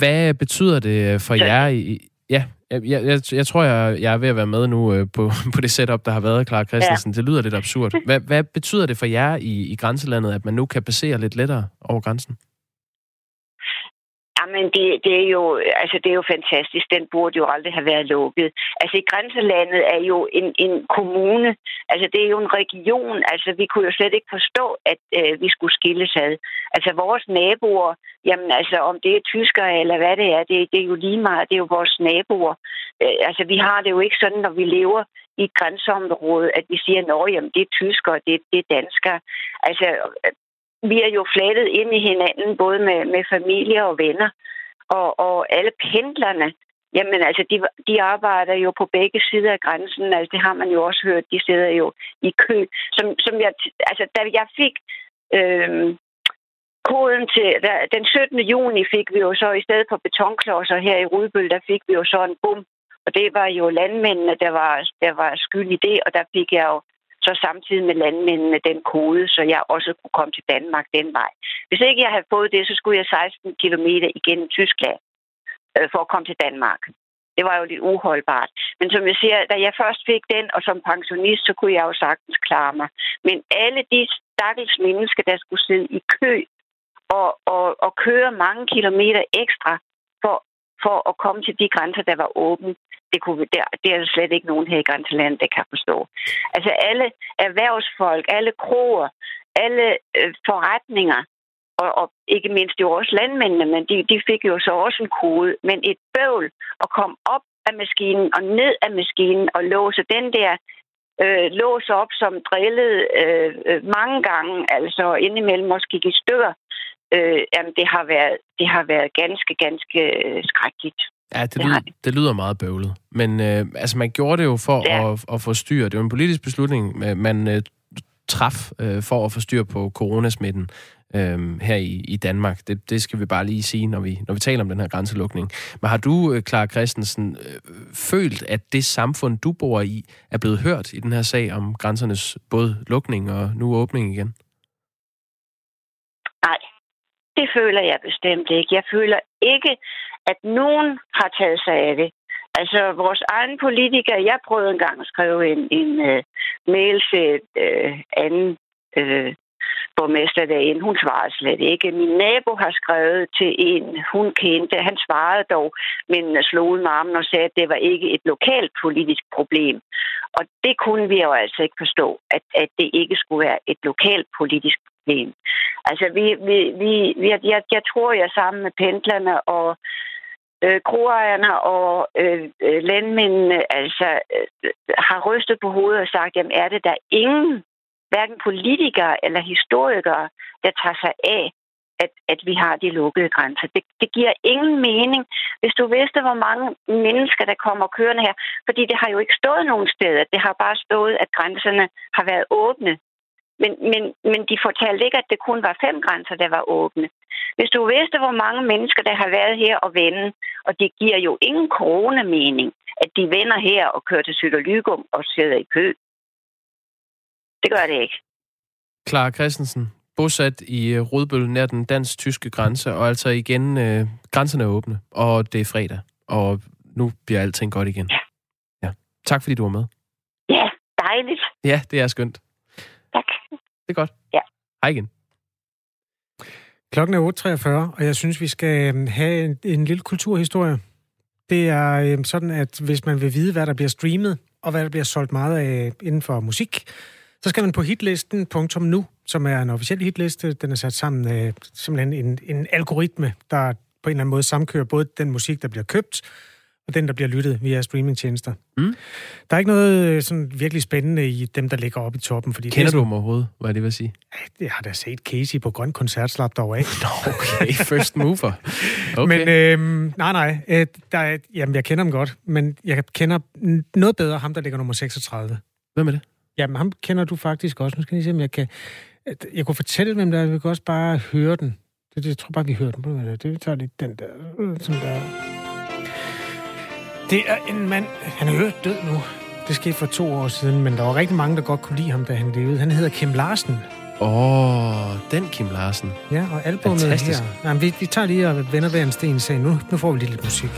Hvad betyder det for Så, jer i... Ja, jeg, jeg, jeg tror, jeg, jeg er ved at være med nu øh, på, på det setup, der har været, Clara Christensen. Ja. Det lyder lidt absurd. Hvad, hvad betyder det for jer i, i grænselandet, at man nu kan passere lidt lettere over grænsen? Jamen, det, det, er jo, altså, det er jo fantastisk. Den burde jo aldrig have været lukket. Altså, i grænselandet er jo en, en kommune. Altså, det er jo en region. Altså, vi kunne jo slet ikke forstå, at øh, vi skulle skilles ad. Altså, vores naboer, jamen, altså, om det er tyskere eller hvad det er, det, det er jo lige meget. Det er jo vores naboer. Øh, altså, vi har det jo ikke sådan, når vi lever i et grænseområde, at vi siger, at det er tyskere, det, det er danskere. Altså, vi er jo flettet ind i hinanden, både med, med familie og venner. Og, og alle pendlerne, jamen altså, de, de arbejder jo på begge sider af grænsen. Altså, det har man jo også hørt. De sidder jo i kø. Som, som jeg, altså, da jeg fik øh, koden til... Der, den 17. juni fik vi jo så, i stedet for betonklodser her i Rudbøl, der fik vi jo så en bum. Og det var jo landmændene, der var, der var skyld i det, og der fik jeg jo så samtidig med landmændene den kode, så jeg også kunne komme til Danmark den vej. Hvis ikke jeg havde fået det, så skulle jeg 16 km igennem Tyskland øh, for at komme til Danmark. Det var jo lidt uholdbart. Men som jeg siger, da jeg først fik den, og som pensionist, så kunne jeg jo sagtens klare mig. Men alle de stakkels mennesker, der skulle sidde i kø og, og, og køre mange kilometer ekstra for, at komme til de grænser, der var åbne, det, kunne, det, det er der slet ikke nogen her i grænselandet, der kan forstå. Altså alle erhvervsfolk, alle kroer, alle øh, forretninger, og, og ikke mindst jo også landmændene, men de, de fik jo så også en kode. Men et bøvl at komme op af maskinen og ned af maskinen og låse den der øh, låse op, som drillede øh, øh mange gange, altså indimellem også gik i stykker, øh, jamen det har, været, det har været ganske, ganske øh, skrækkeligt. Ja, det, lyder, det lyder meget bøvlet. Men øh, altså, man gjorde det jo for ja. at, at få styr. Det var en politisk beslutning, man øh, traf øh, for at få styr på coronasmitten øh, her i, i Danmark. Det, det skal vi bare lige sige, når vi, når vi taler om den her grænselukning. Men har du, øh, Clara Christensen, øh, følt, at det samfund, du bor i, er blevet hørt i den her sag om grænsernes både lukning og nu åbning igen? Nej, det føler jeg bestemt ikke. Jeg føler ikke, at nogen har taget sig af det. Altså, vores egen politikere, jeg prøvede engang at skrive en, en uh, mail til uh, anden uh, borgmester derinde. Hun svarede slet ikke. Min nabo har skrevet til en, hun kendte. Han svarede dog, men slog ud med armen og sagde, at det var ikke et lokalt politisk problem. Og det kunne vi jo altså ikke forstå, at, at det ikke skulle være et lokalt politisk problem. Altså, vi, vi, vi, vi, jeg, jeg tror, jeg sammen med pendlerne og øh, kroejerne og øh, øh, landmændene altså, øh, har rystet på hovedet og sagt, jamen er det der ingen hverken politikere eller historikere, der tager sig af, at, at vi har de lukkede grænser. Det, det giver ingen mening, hvis du vidste, hvor mange mennesker, der kommer kørende her. Fordi det har jo ikke stået nogen steder. Det har bare stået, at grænserne har været åbne. Men, men, men de fortalte ikke, at det kun var fem grænser, der var åbne. Hvis du vidste, hvor mange mennesker, der har været her og vende, og det giver jo ingen coronamening, at de vender her og kører til Syderlygum og sidder i kø. Det gør det ikke. Clara Christensen, bosat i øh, Rødbøl nær den dansk-tyske grænse, og altså igen, øh, grænserne er åbne, og det er fredag, og nu bliver alting godt igen. Ja. ja. Tak fordi du var med. Ja, dejligt. Ja, det er skønt. Tak. Det er godt. Ja. Hej igen. Klokken er 8.43, og jeg synes, vi skal øhm, have en, en lille kulturhistorie. Det er øh, sådan, at hvis man vil vide, hvad der bliver streamet, og hvad der bliver solgt meget af inden for musik, så skal man på hitlisten.nu, som er en officiel hitliste. Den er sat sammen af simpelthen en, en algoritme, der på en eller anden måde samkører både den musik, der bliver købt, og den, der bliver lyttet via streamingtjenester. Mm. Der er ikke noget øh, sådan virkelig spændende i dem, der ligger oppe i toppen. Fordi Kender det du dem overhovedet? Hvad er det, vil sige? Jeg har da set Casey på Grøn Koncert slap dog af. Nå, okay. First mover. Okay. Men øh, nej, nej. Øh, der er, jamen, jeg kender dem godt, men jeg kender noget bedre ham, der ligger nummer 36. Hvem er det? Jamen, ham kender du faktisk også. Nu skal jeg se, om jeg kan... Jeg kunne fortælle, hvem der er. Vi kan også bare høre den. Det, det jeg tror bare, vi hører den. Det, vi tager lige den der. Sådan der. Det er en mand... Han er jo død nu. Det skete for to år siden, men der var rigtig mange, der godt kunne lide ham, da han levede. Han hedder Kim Larsen. Åh, oh, den Kim Larsen. Ja, og albumet Fantastisk. her. Jamen, vi, vi tager lige og vender hver en sten sag. Nu, nu får vi lige lidt musik.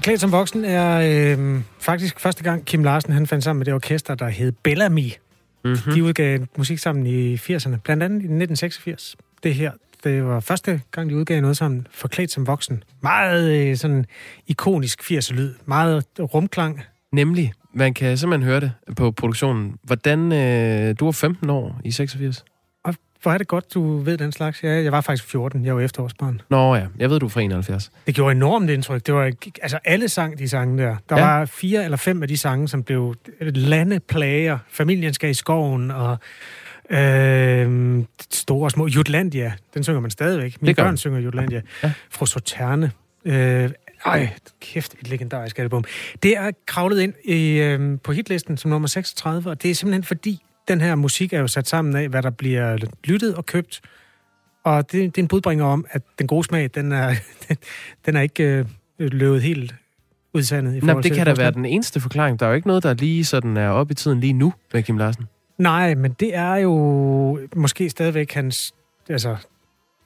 Forklædt som voksen er øh, faktisk første gang Kim Larsen han fandt sammen med det orkester, der hed Bellamy. Mm-hmm. De udgav musik sammen i 80'erne, blandt andet i 1986. Det her, det var første gang, de udgav noget sammen, Forklædt som voksen. Meget øh, sådan ikonisk 80'er-lyd, meget rumklang. Nemlig, man kan simpelthen høre det på produktionen. Hvordan, øh, du var 15 år i 86? Hvor er det godt, du ved den slags. Ja, jeg var faktisk 14, jeg var efterårsbarn. Nå ja, jeg ved, du er fra 71. Det gjorde enormt indtryk. Det var, altså alle sang de sange der. Der Ja. var fire eller fem af de sange, som blev landeplager. Familien skal i skoven, og øh, store og små. Jutlandia, den synger man stadigvæk. Mine børn synger Jutlandia. Ja. Fru Soterne. Øh, ej, kæft, et legendarisk album. Det er kravlet ind i, øh, på hitlisten som nummer 36, og det er simpelthen fordi, den her musik er jo sat sammen af, hvad der bliver lyttet og købt. Og det, det er en budbringer om, at den gode smag, den er, den er ikke øh, løbet helt udsandet. I Nå, forhold det til kan da være den eneste forklaring. Der er jo ikke noget, der lige sådan er oppe i tiden lige nu med Kim Larsen. Nej, men det er jo måske stadigvæk hans altså,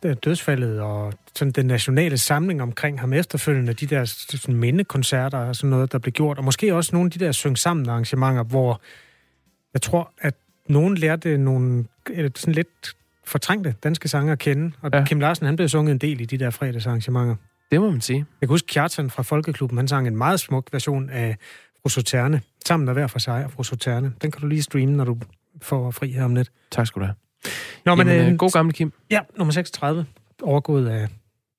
det- dødsfaldet og sådan den nationale samling omkring ham efterfølgende, de der sådan, mindekoncerter og sådan noget, der blev gjort, og måske også nogle af de der syng sammen arrangementer, hvor jeg tror, at nogen lærte nogle øh, sådan lidt fortrængte danske sange at kende, og Ja. Kim Larsen, han blev sunget en del i de der fredagsarrangementer. Det må man sige. Jeg kan huske Kjartan fra Folkeklubben, han sang en meget smuk version af Fru Soterne, sammen der hver for sig af Fru Soterne. Den kan du lige streame, når du får fri her om lidt. Tak skal du have. Nå, Men, Jamen, øh, øh, god gammel Kim. Ja, nummer 36, overgået af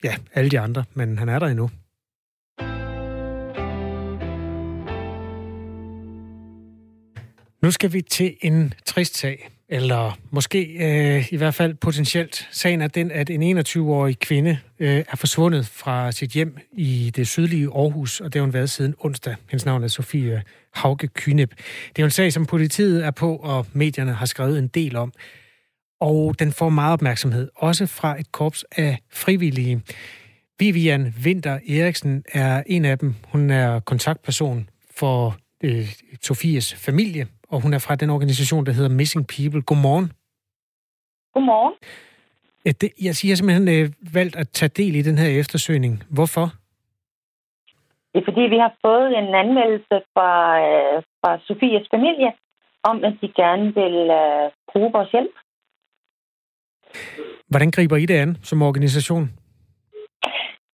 ja, alle de andre, men han er der endnu. Nu skal vi til en trist sag, eller måske øh, i hvert fald potentielt. Sagen er den, at en 21-årig kvinde øh, er forsvundet fra sit hjem i det sydlige Aarhus, og det har hun været siden onsdag. Hendes navn er Sofie Hauge Kynep. Det er jo en sag, som politiet er på, og medierne har skrevet en del om. Og den får meget opmærksomhed, også fra et korps af frivillige. Vivian Winter Eriksen er en af dem. Hun er kontaktperson for øh, Sofies familie, og hun er fra den organisation, der hedder Missing People. Godmorgen. Godmorgen. Øh, det, jeg siger simpelthen øh, valgt at tage del i den her eftersøgning. Hvorfor? Det er fordi, vi har fået en anmeldelse fra, øh, fra Sofias familie om, at de gerne vil øh, bruge vores hjælp. Hvordan griber I det an som organisation?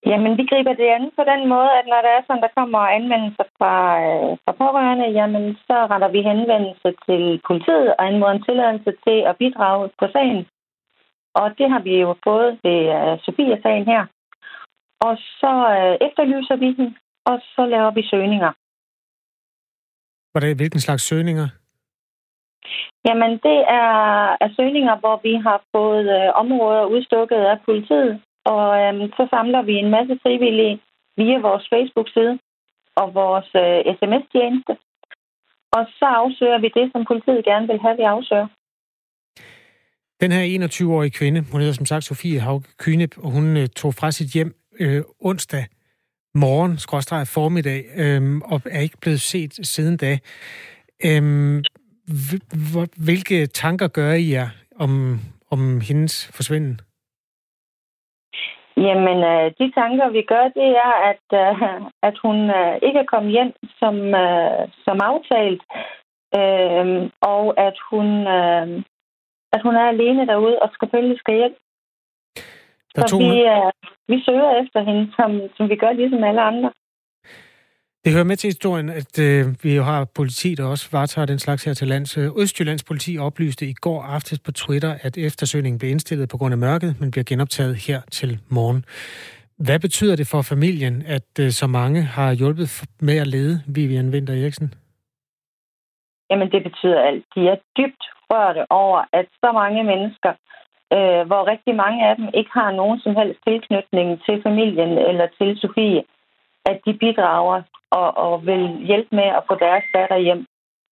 Jamen, vi griber det an på den måde, at når der er sådan, der kommer anmeldelser fra, øh, fra pårørende, jamen, så retter vi henvendelse til politiet og anmoder en tilladelse til at bidrage på sagen. Og det har vi jo fået ved øh, Sofia-sagen her. Og så øh, efterlyser vi den, og så laver vi søgninger. Hvordan, hvilken slags søgninger? Jamen, det er, er søgninger, hvor vi har fået øh, områder udstukket af politiet, og øhm, så samler vi en masse frivillige via vores Facebook-side og vores øh, sms-tjeneste. Og så afsøger vi det, som politiet gerne vil have, vi afsøger. Den her 21-årige kvinde, hun hedder som sagt Sofie Hauge Kynep, og hun øh, tog fra sit hjem øh, onsdag morgen, skråstrej formiddag, øh, og er ikke blevet set siden da. Øh, hvilke tanker gør I jer om, om hendes forsvinden? Jamen, øh, de tanker, vi gør, det er, at, øh, at hun øh, ikke er kommet hjem som, øh, som aftalt, øh, og at hun, øh, at hun er alene derude og selvfølgelig skal hjem. Der Så vi, øh, vi søger efter hende, som, som vi gør ligesom alle andre. Det hører med til historien, at øh, vi jo har politi, der også varetager den slags her til lands. Øh, Østjyllands politi oplyste i går aftes på Twitter, at eftersøgningen blev indstillet på grund af mørket, men bliver genoptaget her til morgen. Hvad betyder det for familien, at øh, så mange har hjulpet med at lede Vivian Winter Eriksen? jamen det betyder alt. De er dybt rørte over, at så mange mennesker, øh, hvor rigtig mange af dem ikke har nogen som helst tilknytning til familien eller til Sofie, at de bidrager og, og vil hjælpe med at få deres datter hjem.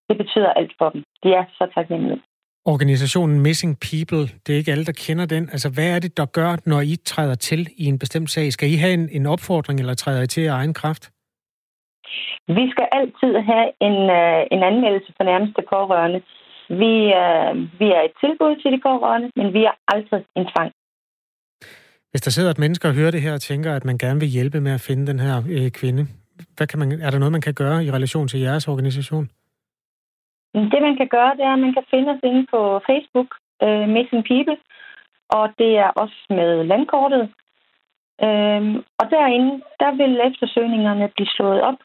Det betyder alt for dem. De er så taknemmelige. Organisationen Missing People, det er ikke alle, der kender den. Altså, hvad er det, der gør, når I træder til i en bestemt sag? Skal I have en, en opfordring, eller træder I til af egen kraft? Vi skal altid have en, øh, en anmeldelse for nærmeste pårørende. Vi, øh, vi er et tilbud til de pårørende, men vi er aldrig en tvang. Hvis der sidder et menneske og hører det her og tænker, at man gerne vil hjælpe med at finde den her øh, kvinde, hvad kan man, er der noget, man kan gøre i relation til jeres organisation? Det, man kan gøre, det er, at man kan finde os inde på Facebook, øh, Missing People, og det er også med landkortet. Øhm, og derinde, der vil eftersøgningerne blive slået op,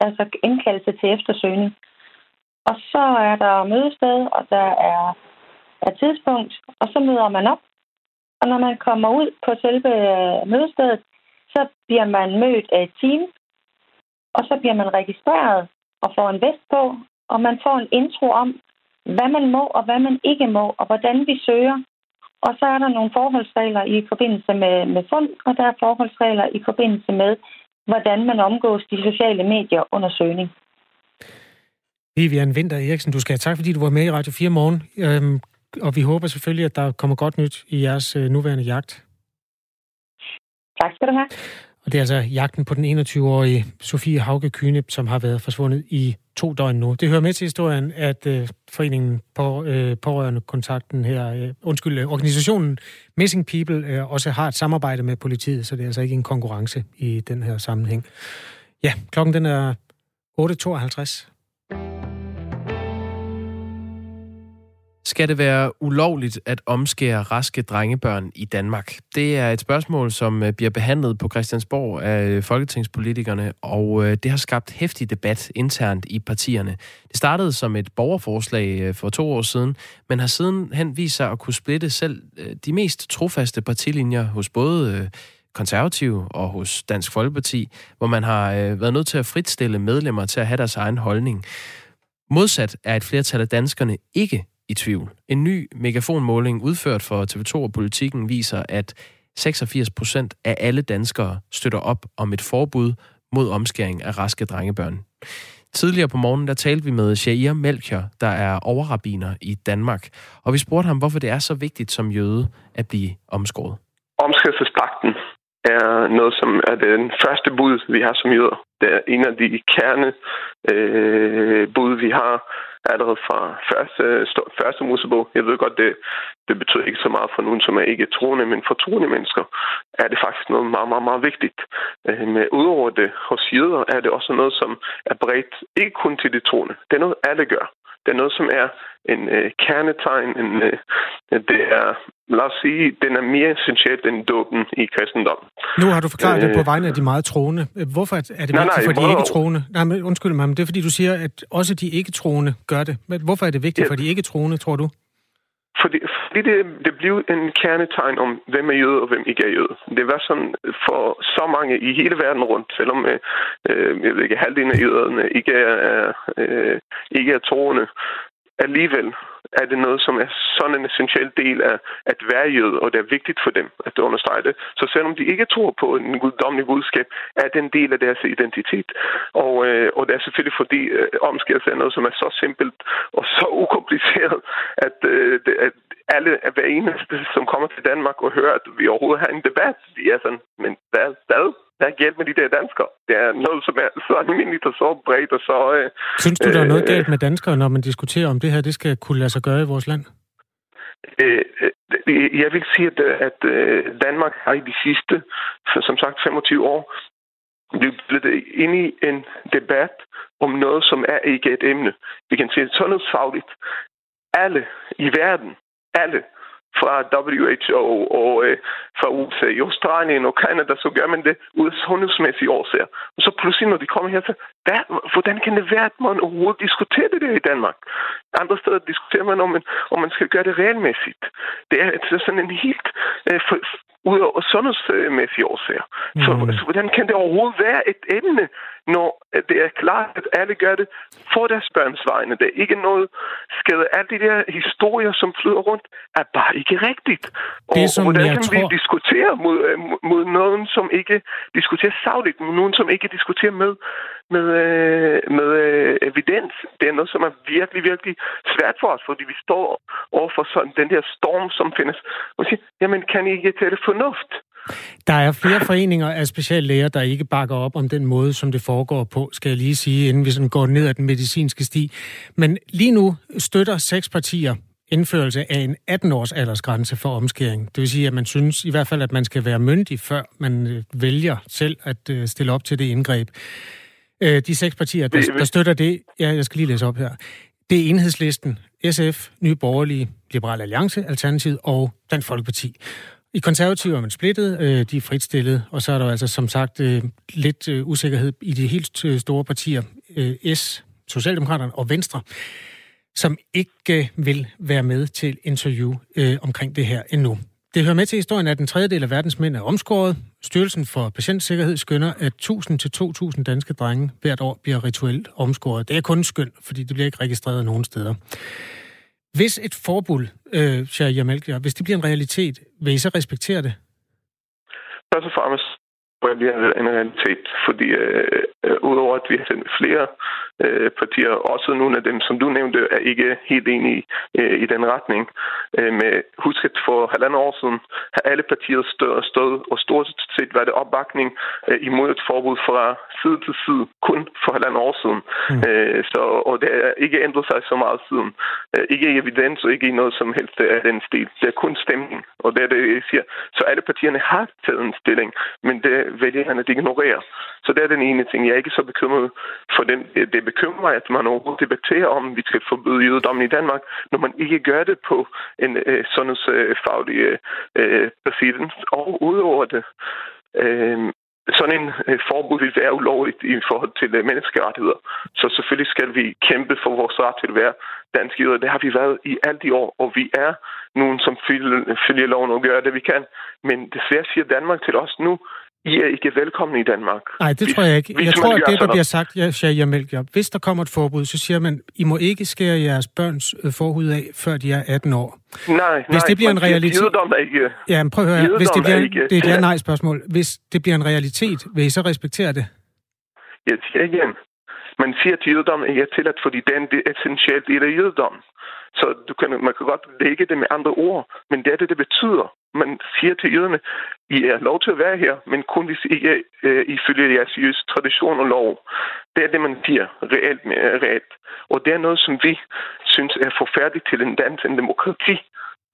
altså indkaldelse til eftersøgning. Og så er der mødested, og der er, er tidspunkt, og så møder man op. Og når man kommer ud på selve mødestedet, så bliver man mødt af et team, og så bliver man registreret og får en vest på, og man får en intro om, hvad man må og hvad man ikke må, og hvordan vi søger. Og så er der nogle forholdsregler i forbindelse med, med fund, og der er forholdsregler i forbindelse med, hvordan man omgås de sociale medier under søgning. Vivian Vinter Eriksen, du skal have tak, fordi du var med i Radio 4 morgen. Øhm, og vi håber selvfølgelig, at der kommer godt nyt i jeres øh, nuværende jagt. Tak skal du have. Og det er altså jagten på den 21-årige Sofie Hauke Kyne, som har været forsvundet i to døgn nu. Det hører med til historien, at øh, foreningen på øh, pårørende kontakten her, øh, undskyld, øh, organisationen Missing People øh, også har et samarbejde med politiet, så det er altså ikke en konkurrence i den her sammenhæng. Ja, klokken den er 8.52. Skal det være ulovligt at omskære raske drengebørn i Danmark? Det er et spørgsmål, som øh, bliver behandlet på Christiansborg af øh, folketingspolitikerne, og øh, det har skabt hæftig debat internt i partierne. Det startede som et borgerforslag for to år siden, men har sidenhen vist sig at kunne splitte selv de mest trofaste partilinjer hos både konservative og hos Dansk Folkeparti, hvor man har været nødt til at fritstille medlemmer til at have deres egen holdning. Modsat er et flertal af danskerne ikke i tvivl. En ny megafonmåling udført for TV2 og Politikken viser, at 86 procent af alle danskere støtter op om et forbud mod omskæring af raske drengebørn. Tidligere på morgenen, der talte vi med Shair Melchior, der er overrabiner i Danmark, og vi spurgte ham, hvorfor det er så vigtigt som jøde at blive omskåret. Omskærelsespakten er noget, som er den første bud, vi har som jøder. Det er en af de kerne øh, bud, vi har allerede fra første, første Mosebog. Jeg ved godt, det, det betyder ikke så meget for nogen, som er ikke troende, men for troende mennesker er det faktisk noget meget, meget, meget vigtigt. Øh, men udover det hos jøder er det også noget, som er bredt ikke kun til de troende. Det er noget, alle gør. Det er noget, som er en øh, kernetegn. En, øh, det er, lad os sige, den er mere essentielt end dåben i kristendom. Nu har du forklaret øh, det på vegne af de meget troende. Hvorfor er det nej, vigtigt nej, for de ikke-troende? Nej, men undskyld mig, men det er fordi, du siger, at også de ikke-troende gør det. Men hvorfor er det vigtigt ja. for de ikke-troende, tror du? Fordi, fordi det, det blev en kernetegn om, hvem er jøde og hvem ikke er jøde. Det var sådan for så mange i hele verden rundt, selvom øh, øh jeg ved ikke, halvdelen af jøderne ikke er, øh, ikke er troende alligevel er det noget, som er sådan en essentiel del af at være jøde, og det er vigtigt for dem at understrege det. Så selvom de ikke tror på en guddommelig budskab, er det en del af deres identitet. Og, øh, og det er selvfølgelig fordi øh, omskærelse er noget, som er så simpelt og så ukompliceret, at, øh, det, at alle, hver eneste, som kommer til Danmark og hører, at vi overhovedet har en debat, de er sådan, men hvad? hvad? Der er galt med de der danskere. Det er noget, som er så almindeligt og så bredt og så... Øh, Synes du, der er noget øh, galt med danskere, når man diskuterer om det her, det skal kunne lade sig gøre i vores land? Øh, øh jeg vil sige, at, at øh, Danmark har i de sidste, som sagt 25 år, blevet ind i en debat om noget, som er ikke et emne. Vi kan sige sundhedsfagligt. Alle i verden, alle fra WHO og øh, fra USA, i Australien og Kanada, så gør man det ud af sundhedsmæssige årsager. Og så pludselig, når de kommer her, så hvad, hvordan kan det være, at man overhovedet diskuterer det der i Danmark? Andre steder diskuterer man, om man, om man skal gøre det regelmæssigt. Det er altså sådan en helt øh, for, ud over sundhedsmæssige årsager. Mm. Så, så hvordan kan det overhovedet være et emne, når det er klart, at alle gør det for deres børns vegne? Det er ikke noget skade. Alle de der historier, som flyder rundt, er bare ikke rigtigt. Og, Det, som hvordan kan tror- vi diskutere mod, øh, mod- nogen, som ikke diskuterer savligt, mod nogen, som ikke diskuterer med, med, øh, med øh, evidens? Det er noget, som er virkelig, virkelig svært for os, fordi vi står over for sådan den der storm, som findes. Og siger, jamen kan I ikke tale fornuft? Der er flere foreninger af speciallæger, der ikke bakker op om den måde, som det foregår på, skal jeg lige sige, inden vi sådan går ned ad den medicinske sti. Men lige nu støtter seks partier indførelse af en 18-års aldersgrænse for omskæring. Det vil sige, at man synes i hvert fald, at man skal være myndig, før man øh, vælger selv at øh, stille op til det indgreb. Øh, De seks partier, der, der støtter det, ja, jeg skal lige læse op her. Det er Enhedslisten, SF, Nye Borgerlige, Liberal Alliance, Alternativet og Dansk Folkeparti. I konservative er man splittet, øh, de er fritstillet, og så er der altså som sagt øh, lidt øh, usikkerhed i de helt øh, store partier, øh, S, Socialdemokraterne og Venstre, som ikke øh, vil være med til interview øh, omkring det her endnu. Det hører med til historien, at en tredjedel af verdens mænd er omskåret. Styrelsen for Patientsikkerhed skønner, at 1000 til 2000 danske drenge hvert år bliver rituelt omskåret. Det er kun skøn, fordi det bliver ikke registreret nogen steder. Hvis et forbud, øh, Shari Malkia, hvis det bliver en realitet, vil I så respektere det? Først og fremmest må det en realitet, fordi øh, øh, udover at vi har sendt flere øh, partier, også nogle af dem, som du nævnte, er ikke helt enige øh, i den retning. Øh, med, husk, at for halvandet år siden har alle partier stået, stået og stort set været opbakning øh, imod et forbud fra side til side, kun for halvandet år siden. Mm. Øh, så, og det er ikke ændret sig så meget siden. Øh, ikke i evidens og ikke i noget som helst af den stil. Det er kun stemning, og det er det, jeg siger. Så alle partierne har taget en stilling, men det vælger han at ignorere. Så det er den ene ting. Jeg er ikke så bekymret for den. Det bekymrer mig, at man overhovedet debatterer om, vi skal forbyde jødedommen i Danmark, når man ikke gør det på en øh, sundhedsfaglig øh, øh præcedens. Og udover det, øh, sådan en øh, forbud vil være ulovligt i forhold til øh, menneskerettigheder. Så selvfølgelig skal vi kæmpe for vores ret til at være danske jøder. Det har vi været i alle de år, og vi er nogen, som følger, følger loven og gør det, vi kan. Men desværre siger Danmark til os nu, i er ikke velkomne i Danmark. Nej, det Hvis- tror jeg ikke. Jeg tror, at det, der bliver sagt, ja, Sharia Melchior, hvis der kommer et forbud, så siger man, I må ikke skære jeres børns øh, forhud af, før de er 18 år. Nej, Hvis nej, det bliver en realitet- Jødedom er ikke... Ja, men prøv at høre, her. hvis det Jødedom bliver, er ikke- det er et ja-nej-spørgsmål. Hvis det bliver en realitet, vil I så respektere det? Jeg siger igen, man siger, at jødedom er tilladt, fordi den det er essentielt del af jødedom. Så du kan, man kan godt lægge det med andre ord, men det er det, det betyder. Man siger til jøderne, I er lov til at være her, men kun hvis I er øh, ifølge jeres jødiske tradition og lov. Det er det, man siger reelt. Med, reelt. Og det er noget, som vi synes er forfærdeligt til en dans, en demokrati,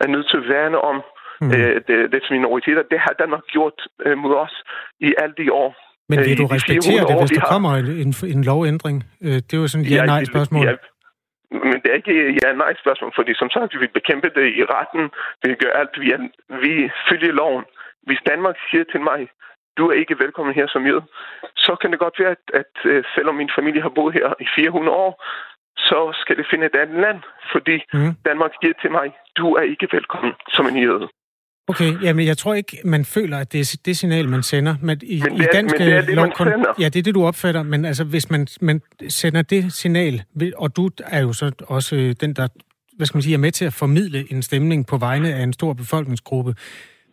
er nødt til at værne om Mm. øh, det, det minoriteter. Det har Danmark gjort øh, mod os i alle de år. Men Øh, vil du de 400 respektere det, hvis vi der kommer en, en, en lovændring? Øh, Det er jo sådan et Ja, ja-nej-spørgsmål. Ja, men det er ikke ja-nej-spørgsmål, fordi som sagt, vi vil bekæmpe det i retten. Vi gøre alt, vi, er, vi følger loven. Hvis Danmark siger til mig, du er ikke velkommen her som jøde, så kan det godt være, at, at øh, selvom min familie har boet her i 400 år, så skal det finde et andet land, fordi Mm. Danmark siger til mig, du er ikke velkommen som en jøde. Okay, jamen jeg tror ikke, man føler, at det er det signal, man sender. Men i, Men det i er- dansk men det er det, lov, man sender. Ja, det er det, du opfatter. Men altså, hvis man, man sender det signal, og du er jo så også øh, den, der hvad skal man sige, er med til at formidle en stemning på vegne af en stor befolkningsgruppe,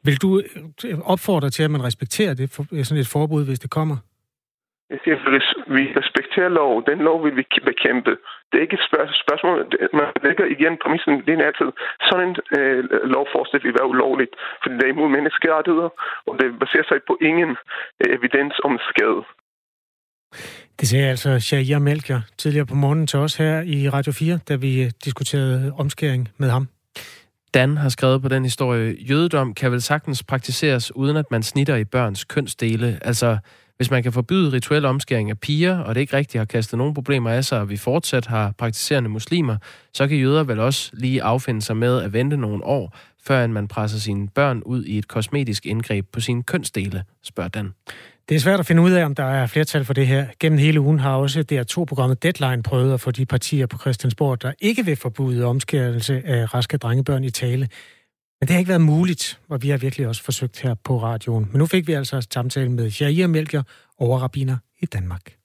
vil du øh, opfordre til, at man respekterer det, sådan et forbud, hvis det kommer? Jeg siger, res- vi respekterer lov. Den lov vil vi bekæmpe. Det er ikke et spørg- spørgsmål. Man lægger igen præmissen, det er altid. Sådan en øh, lovforslag vil være ulovligt, fordi det er imod menneskerettigheder, og det baserer sig på ingen øh, evidens om skade. Det sagde altså Shahir Melchior tidligere på morgenen til os her i Radio 4, da vi øh, diskuterede omskæring med ham. Dan har skrevet på den historie, jødedom kan vel sagtens praktiseres, uden at man snitter i børns kønsdele. Altså, hvis man kan forbyde rituel omskæring af piger, og det ikke rigtig har kastet nogen problemer af sig, og vi fortsat har praktiserende muslimer, så kan jøder vel også lige affinde sig med at vente nogle år, før man presser sine børn ud i et kosmetisk indgreb på sine kønsdele, spørger Dan. Det er svært at finde ud af, om der er flertal for det her. Gennem hele ugen har også DR2-programmet Deadline prøvet at få de partier på Christiansborg, der ikke vil forbyde omskærelse af raske drengebørn i tale. Men det har ikke været muligt, og vi har virkelig også forsøgt her på radioen. Men nu fik vi altså samtale med Jair Melchior, overrabiner i Danmark.